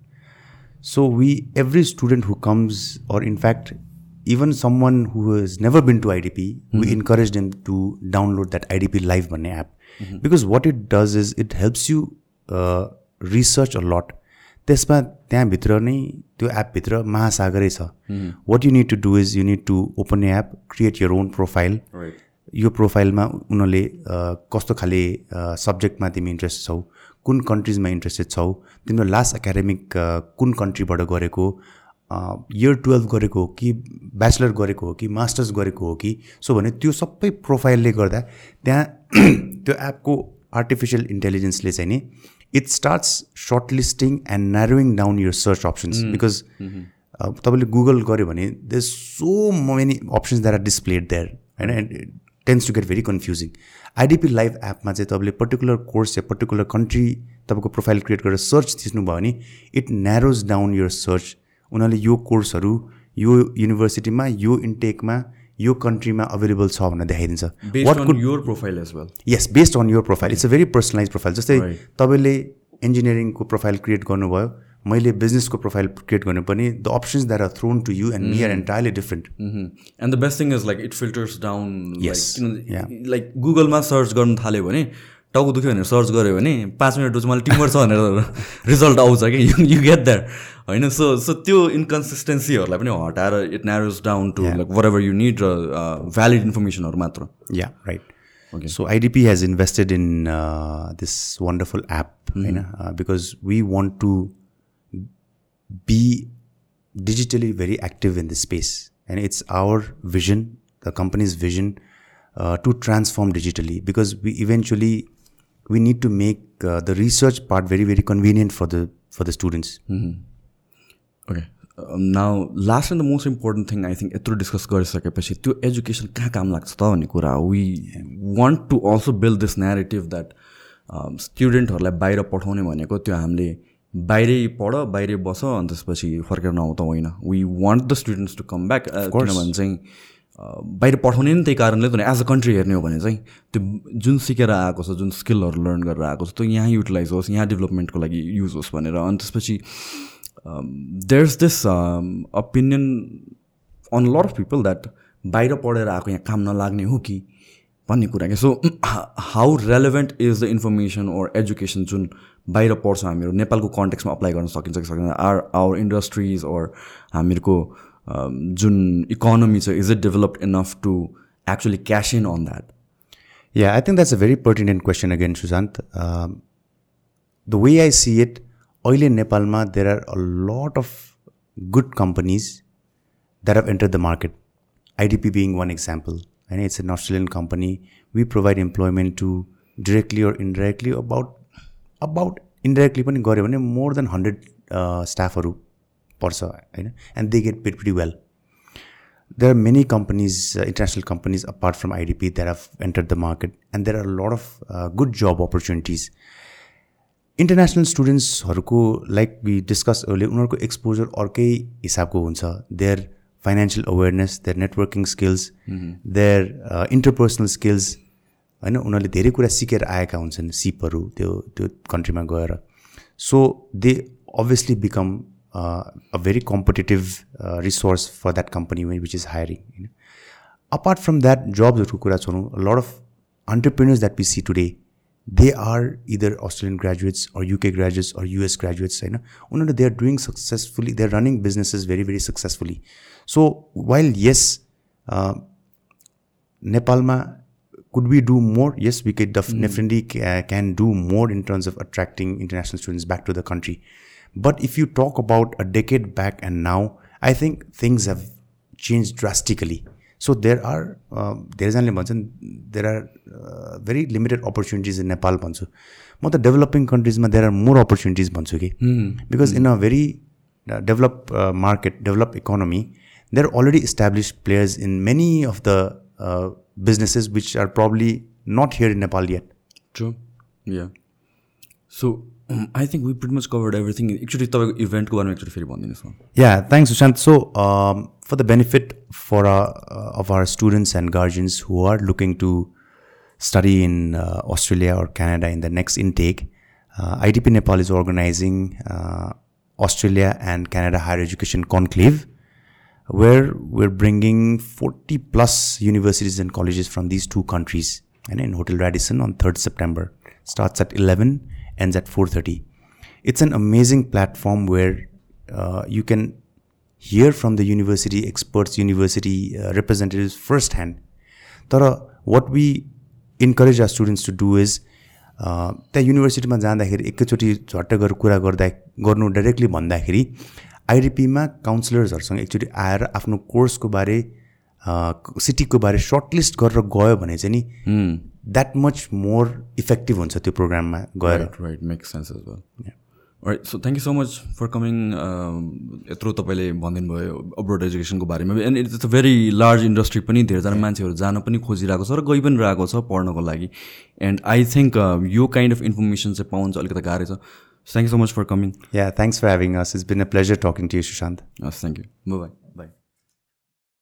so we every student who comes or in fact even someone who has never been to IDP, mm-hmm. we encourage them to download that IDP Live Money app mm-hmm. because what it does is it helps you uh, research a lot. त्यसमा त्यहाँभित्र नै त्यो एपभित्र महासागरै छ। What you need to do is you need to open app create your own profile यो प्रोफाइलमा उनीहरूले कस्तो खाले सब्जेक्टमा तिमी इन्ट्रेस्ट छौ कुन कन्ट्रिजमा इन्ट्रेस्टेड छौ तिम्रो लास्ट एकाडेमिक कुन कन्ट्रीबाट गरेको इयर टुवेल्भ गरेको हो कि ब्याचलर गरेको हो कि मास्टर्स गरेको हो कि सो भने त्यो सबै प्रोफाइलले गर्दा त्यहाँ (clears throat) त्यो एपको आर्टिफिसियल इन्टेलिजेन्सले चाहिँ नि it starts shortlisting and narrowing down your search options because तपाईँले गुगल गऱ्यो भने they so many options that are displayed there होइन and tends to get very confusing IDP live एपमा चाहिँ तपाईँले पर्टिकुलर कोर्स या पर्टिकुलर कन्ट्री तपाईँको profile create गरेर सर्च थिच्नुभयो भने it narrows down your search उनीहरूले यो कोर्सहरू यो युनिभर्सिटीमा यो इन्टेकमा यो कन्ट्रीमा अभाइलेबल छ भनेर देखाइदिन्छ। Based on your profile as well yes based on your profile it's a very personalise profile जस्तै. तपाईँले इन्जिनियरिङको प्रोफाइल क्रिएट गर्नुभयो मैले बिजनेसको प्रोफाइल क्रिएट गर्नु पनि the options that are thrown to you and me are entirely different and the best thing is like it filters down. Like गुगलमा search गर्नु थाल्यो भने टाउको दुख्यो भनेर सर्च गऱ्यो भने पाँच मिनट चाहिँ मलाई टिमर छ भनेर रिजल्ट आउँछ कि यु गेट द्याट होइन सो सो त्यो इन्कन्सिस्टेन्सीहरूलाई पनि हटाएर it narrows down to like wherever you need र भ्यालिड इन्फर्मेसनहरू मात्र Yeah, right. So IDP has invested in uh, this wonderful app, you know, uh, because we want to be digitally very active in this space, and it's our vision, the company's vision, uh, to transform digitally because we need to make uh, the research part very very convenient for the for the students. Okay now last and the most important thing I think यत्रो discuss गरिसकेपछि त्यो education कहाँ काम लाग्छ त भन्ने कुरा हो? We want to also build this narrative that स्टुडेन्टहरूलाई बाहिर पठाउने भनेको त्यो हामीले बाहिरै पढ बाहिरै बस अनि त्यसपछि फर्केर नआउ त होइन we want the students to come back किनभने चाहिँ बाहिर पठाउने नि त्यही कारणले त एज अ कन्ट्री हेर्ने हो भने चाहिँ त्यो जुन सिकेर आएको छ जुन स्किलहरू लर्न गरेर आएको छ त्यो यहाँ युटिलाइज होस् यहाँ डेभलपमेन्टको लागि युज होस् भनेर। अनि त्यसपछि there is this opinion on lot of people that बाहिर पढेर आएको यहाँ काम नलाग्ने हो कि भन्ने कुरा क्या so how relevant is the information or education जुन बाहिर पढ्छ हामीहरू? नेपालको कन्टेक्समा अप्लाई गर्न सकिन्छ कि सकिन्छ आर आवर इन्डस्ट्रिज ओर हामीहरूको जुन इकोनोमी छ is it developed enough to actually cash in on that Yeah, I think that's a very pertinent question again, Sushant. Um, the way I see it, oil in Nepal, there are a lot of good companies that have entered the market. IDP being one example. And it's an Australian company. We provide employment to directly or indirectly about about indirectly पनि गऱ्यो भने more than hundred स्टाफहरू पर्छ होइन? And they get paid pretty well there are many companies, uh, international companies apart from IDP that have entered the market, and there are a lot of uh, good job opportunities. International स्टुडेन्ट्सहरूको like we discuss उनीहरूको exposure अर्कै हिसाबको हुन्छ. Their financial awareness their networking skills their interpersonal skills होइन? उनीहरूले धेरै कुरा सिकेर आएका हुन्छन् सिपहरू त्यो त्यो कन्ट्रीमा गएर. So they obviously become a very competitive resource for that company which is hiring होइन अपार्ट फ्रम द्याट जब्सहरूको कुरा छोडौँ lot of entrepreneurs that we see today they are either Australian graduates or UK graduates or US graduates होइन उनीहरू they are doing successfully they are running businesses very very successfully so while यस नेपालमा could we do more? Yes, we could def- mm. definitely ca- can do more in terms of attracting international students back to the country. But if you talk about a decade back and now, I think things have changed drastically. So there are um, there is only there are uh, very limited opportunities in Nepal भन्छु म त developing कन्ट्रिजमा there are more opportunities भन्छु कि because in a very develop market develop economy there already establish players in many of the businesses which are probably not here in Nepal yet. True. Yeah. So um, I think we pretty much covered everything. Actually, the event को actually फेरि भनिदिनुहोस् Yeah, thanks Sushant. So um, for the benefit for our, uh, of our students and guardians who are looking to study in uh, Australia or Canada in the next intake, uh, IDP Nepal is organizing uh, Australia where we're bringing 40 plus universities and colleges from these two countries and in hotel radisson on 3rd september starts at 11 ends at 4.30 it's an amazing platform where uh, you can hear from the university experts university uh, representatives firsthand तर what we encourage our students to do is त्यहाँ युनिभर्सिटीमा जाँदाखेरि एकैचोटि झट्ट गरेर कुरा गर्दा गर्नु डाइरेक्टली भन्दाखेरि आइडिपीमा काउन्सिलर्सहरूसँग एकचोटि आएर आफ्नो कोर्सको बारे सिटीको बारे सर्टलिस्ट गरेर गयो भने चाहिँ नि द्याट मच मोर इफेक्टिभ हुन्छ त्यो प्रोग्राममा गएर। Right make sense as well right so thank you so much for coming यत्रो तपाईँले भनिदिनु भयो अब्रोड एजुकेसनको बारेमा and it's a very large industry पनि धेरैजना मान्छेहरू जान पनि खोजिरहेको छ र गइ पनि रहेको छ पढ्नको लागि। एन्ड आई थिङ्क यो काइन्ड अफ इन्फर्मेसन चाहिँ पाउनु चाहिँ अलिकति गाह्रो छ। Thank you so much for coming. Yeah, thanks for having us. It's been a pleasure talking to you, Sushant. Yes, thank you. Bye bye. Bye.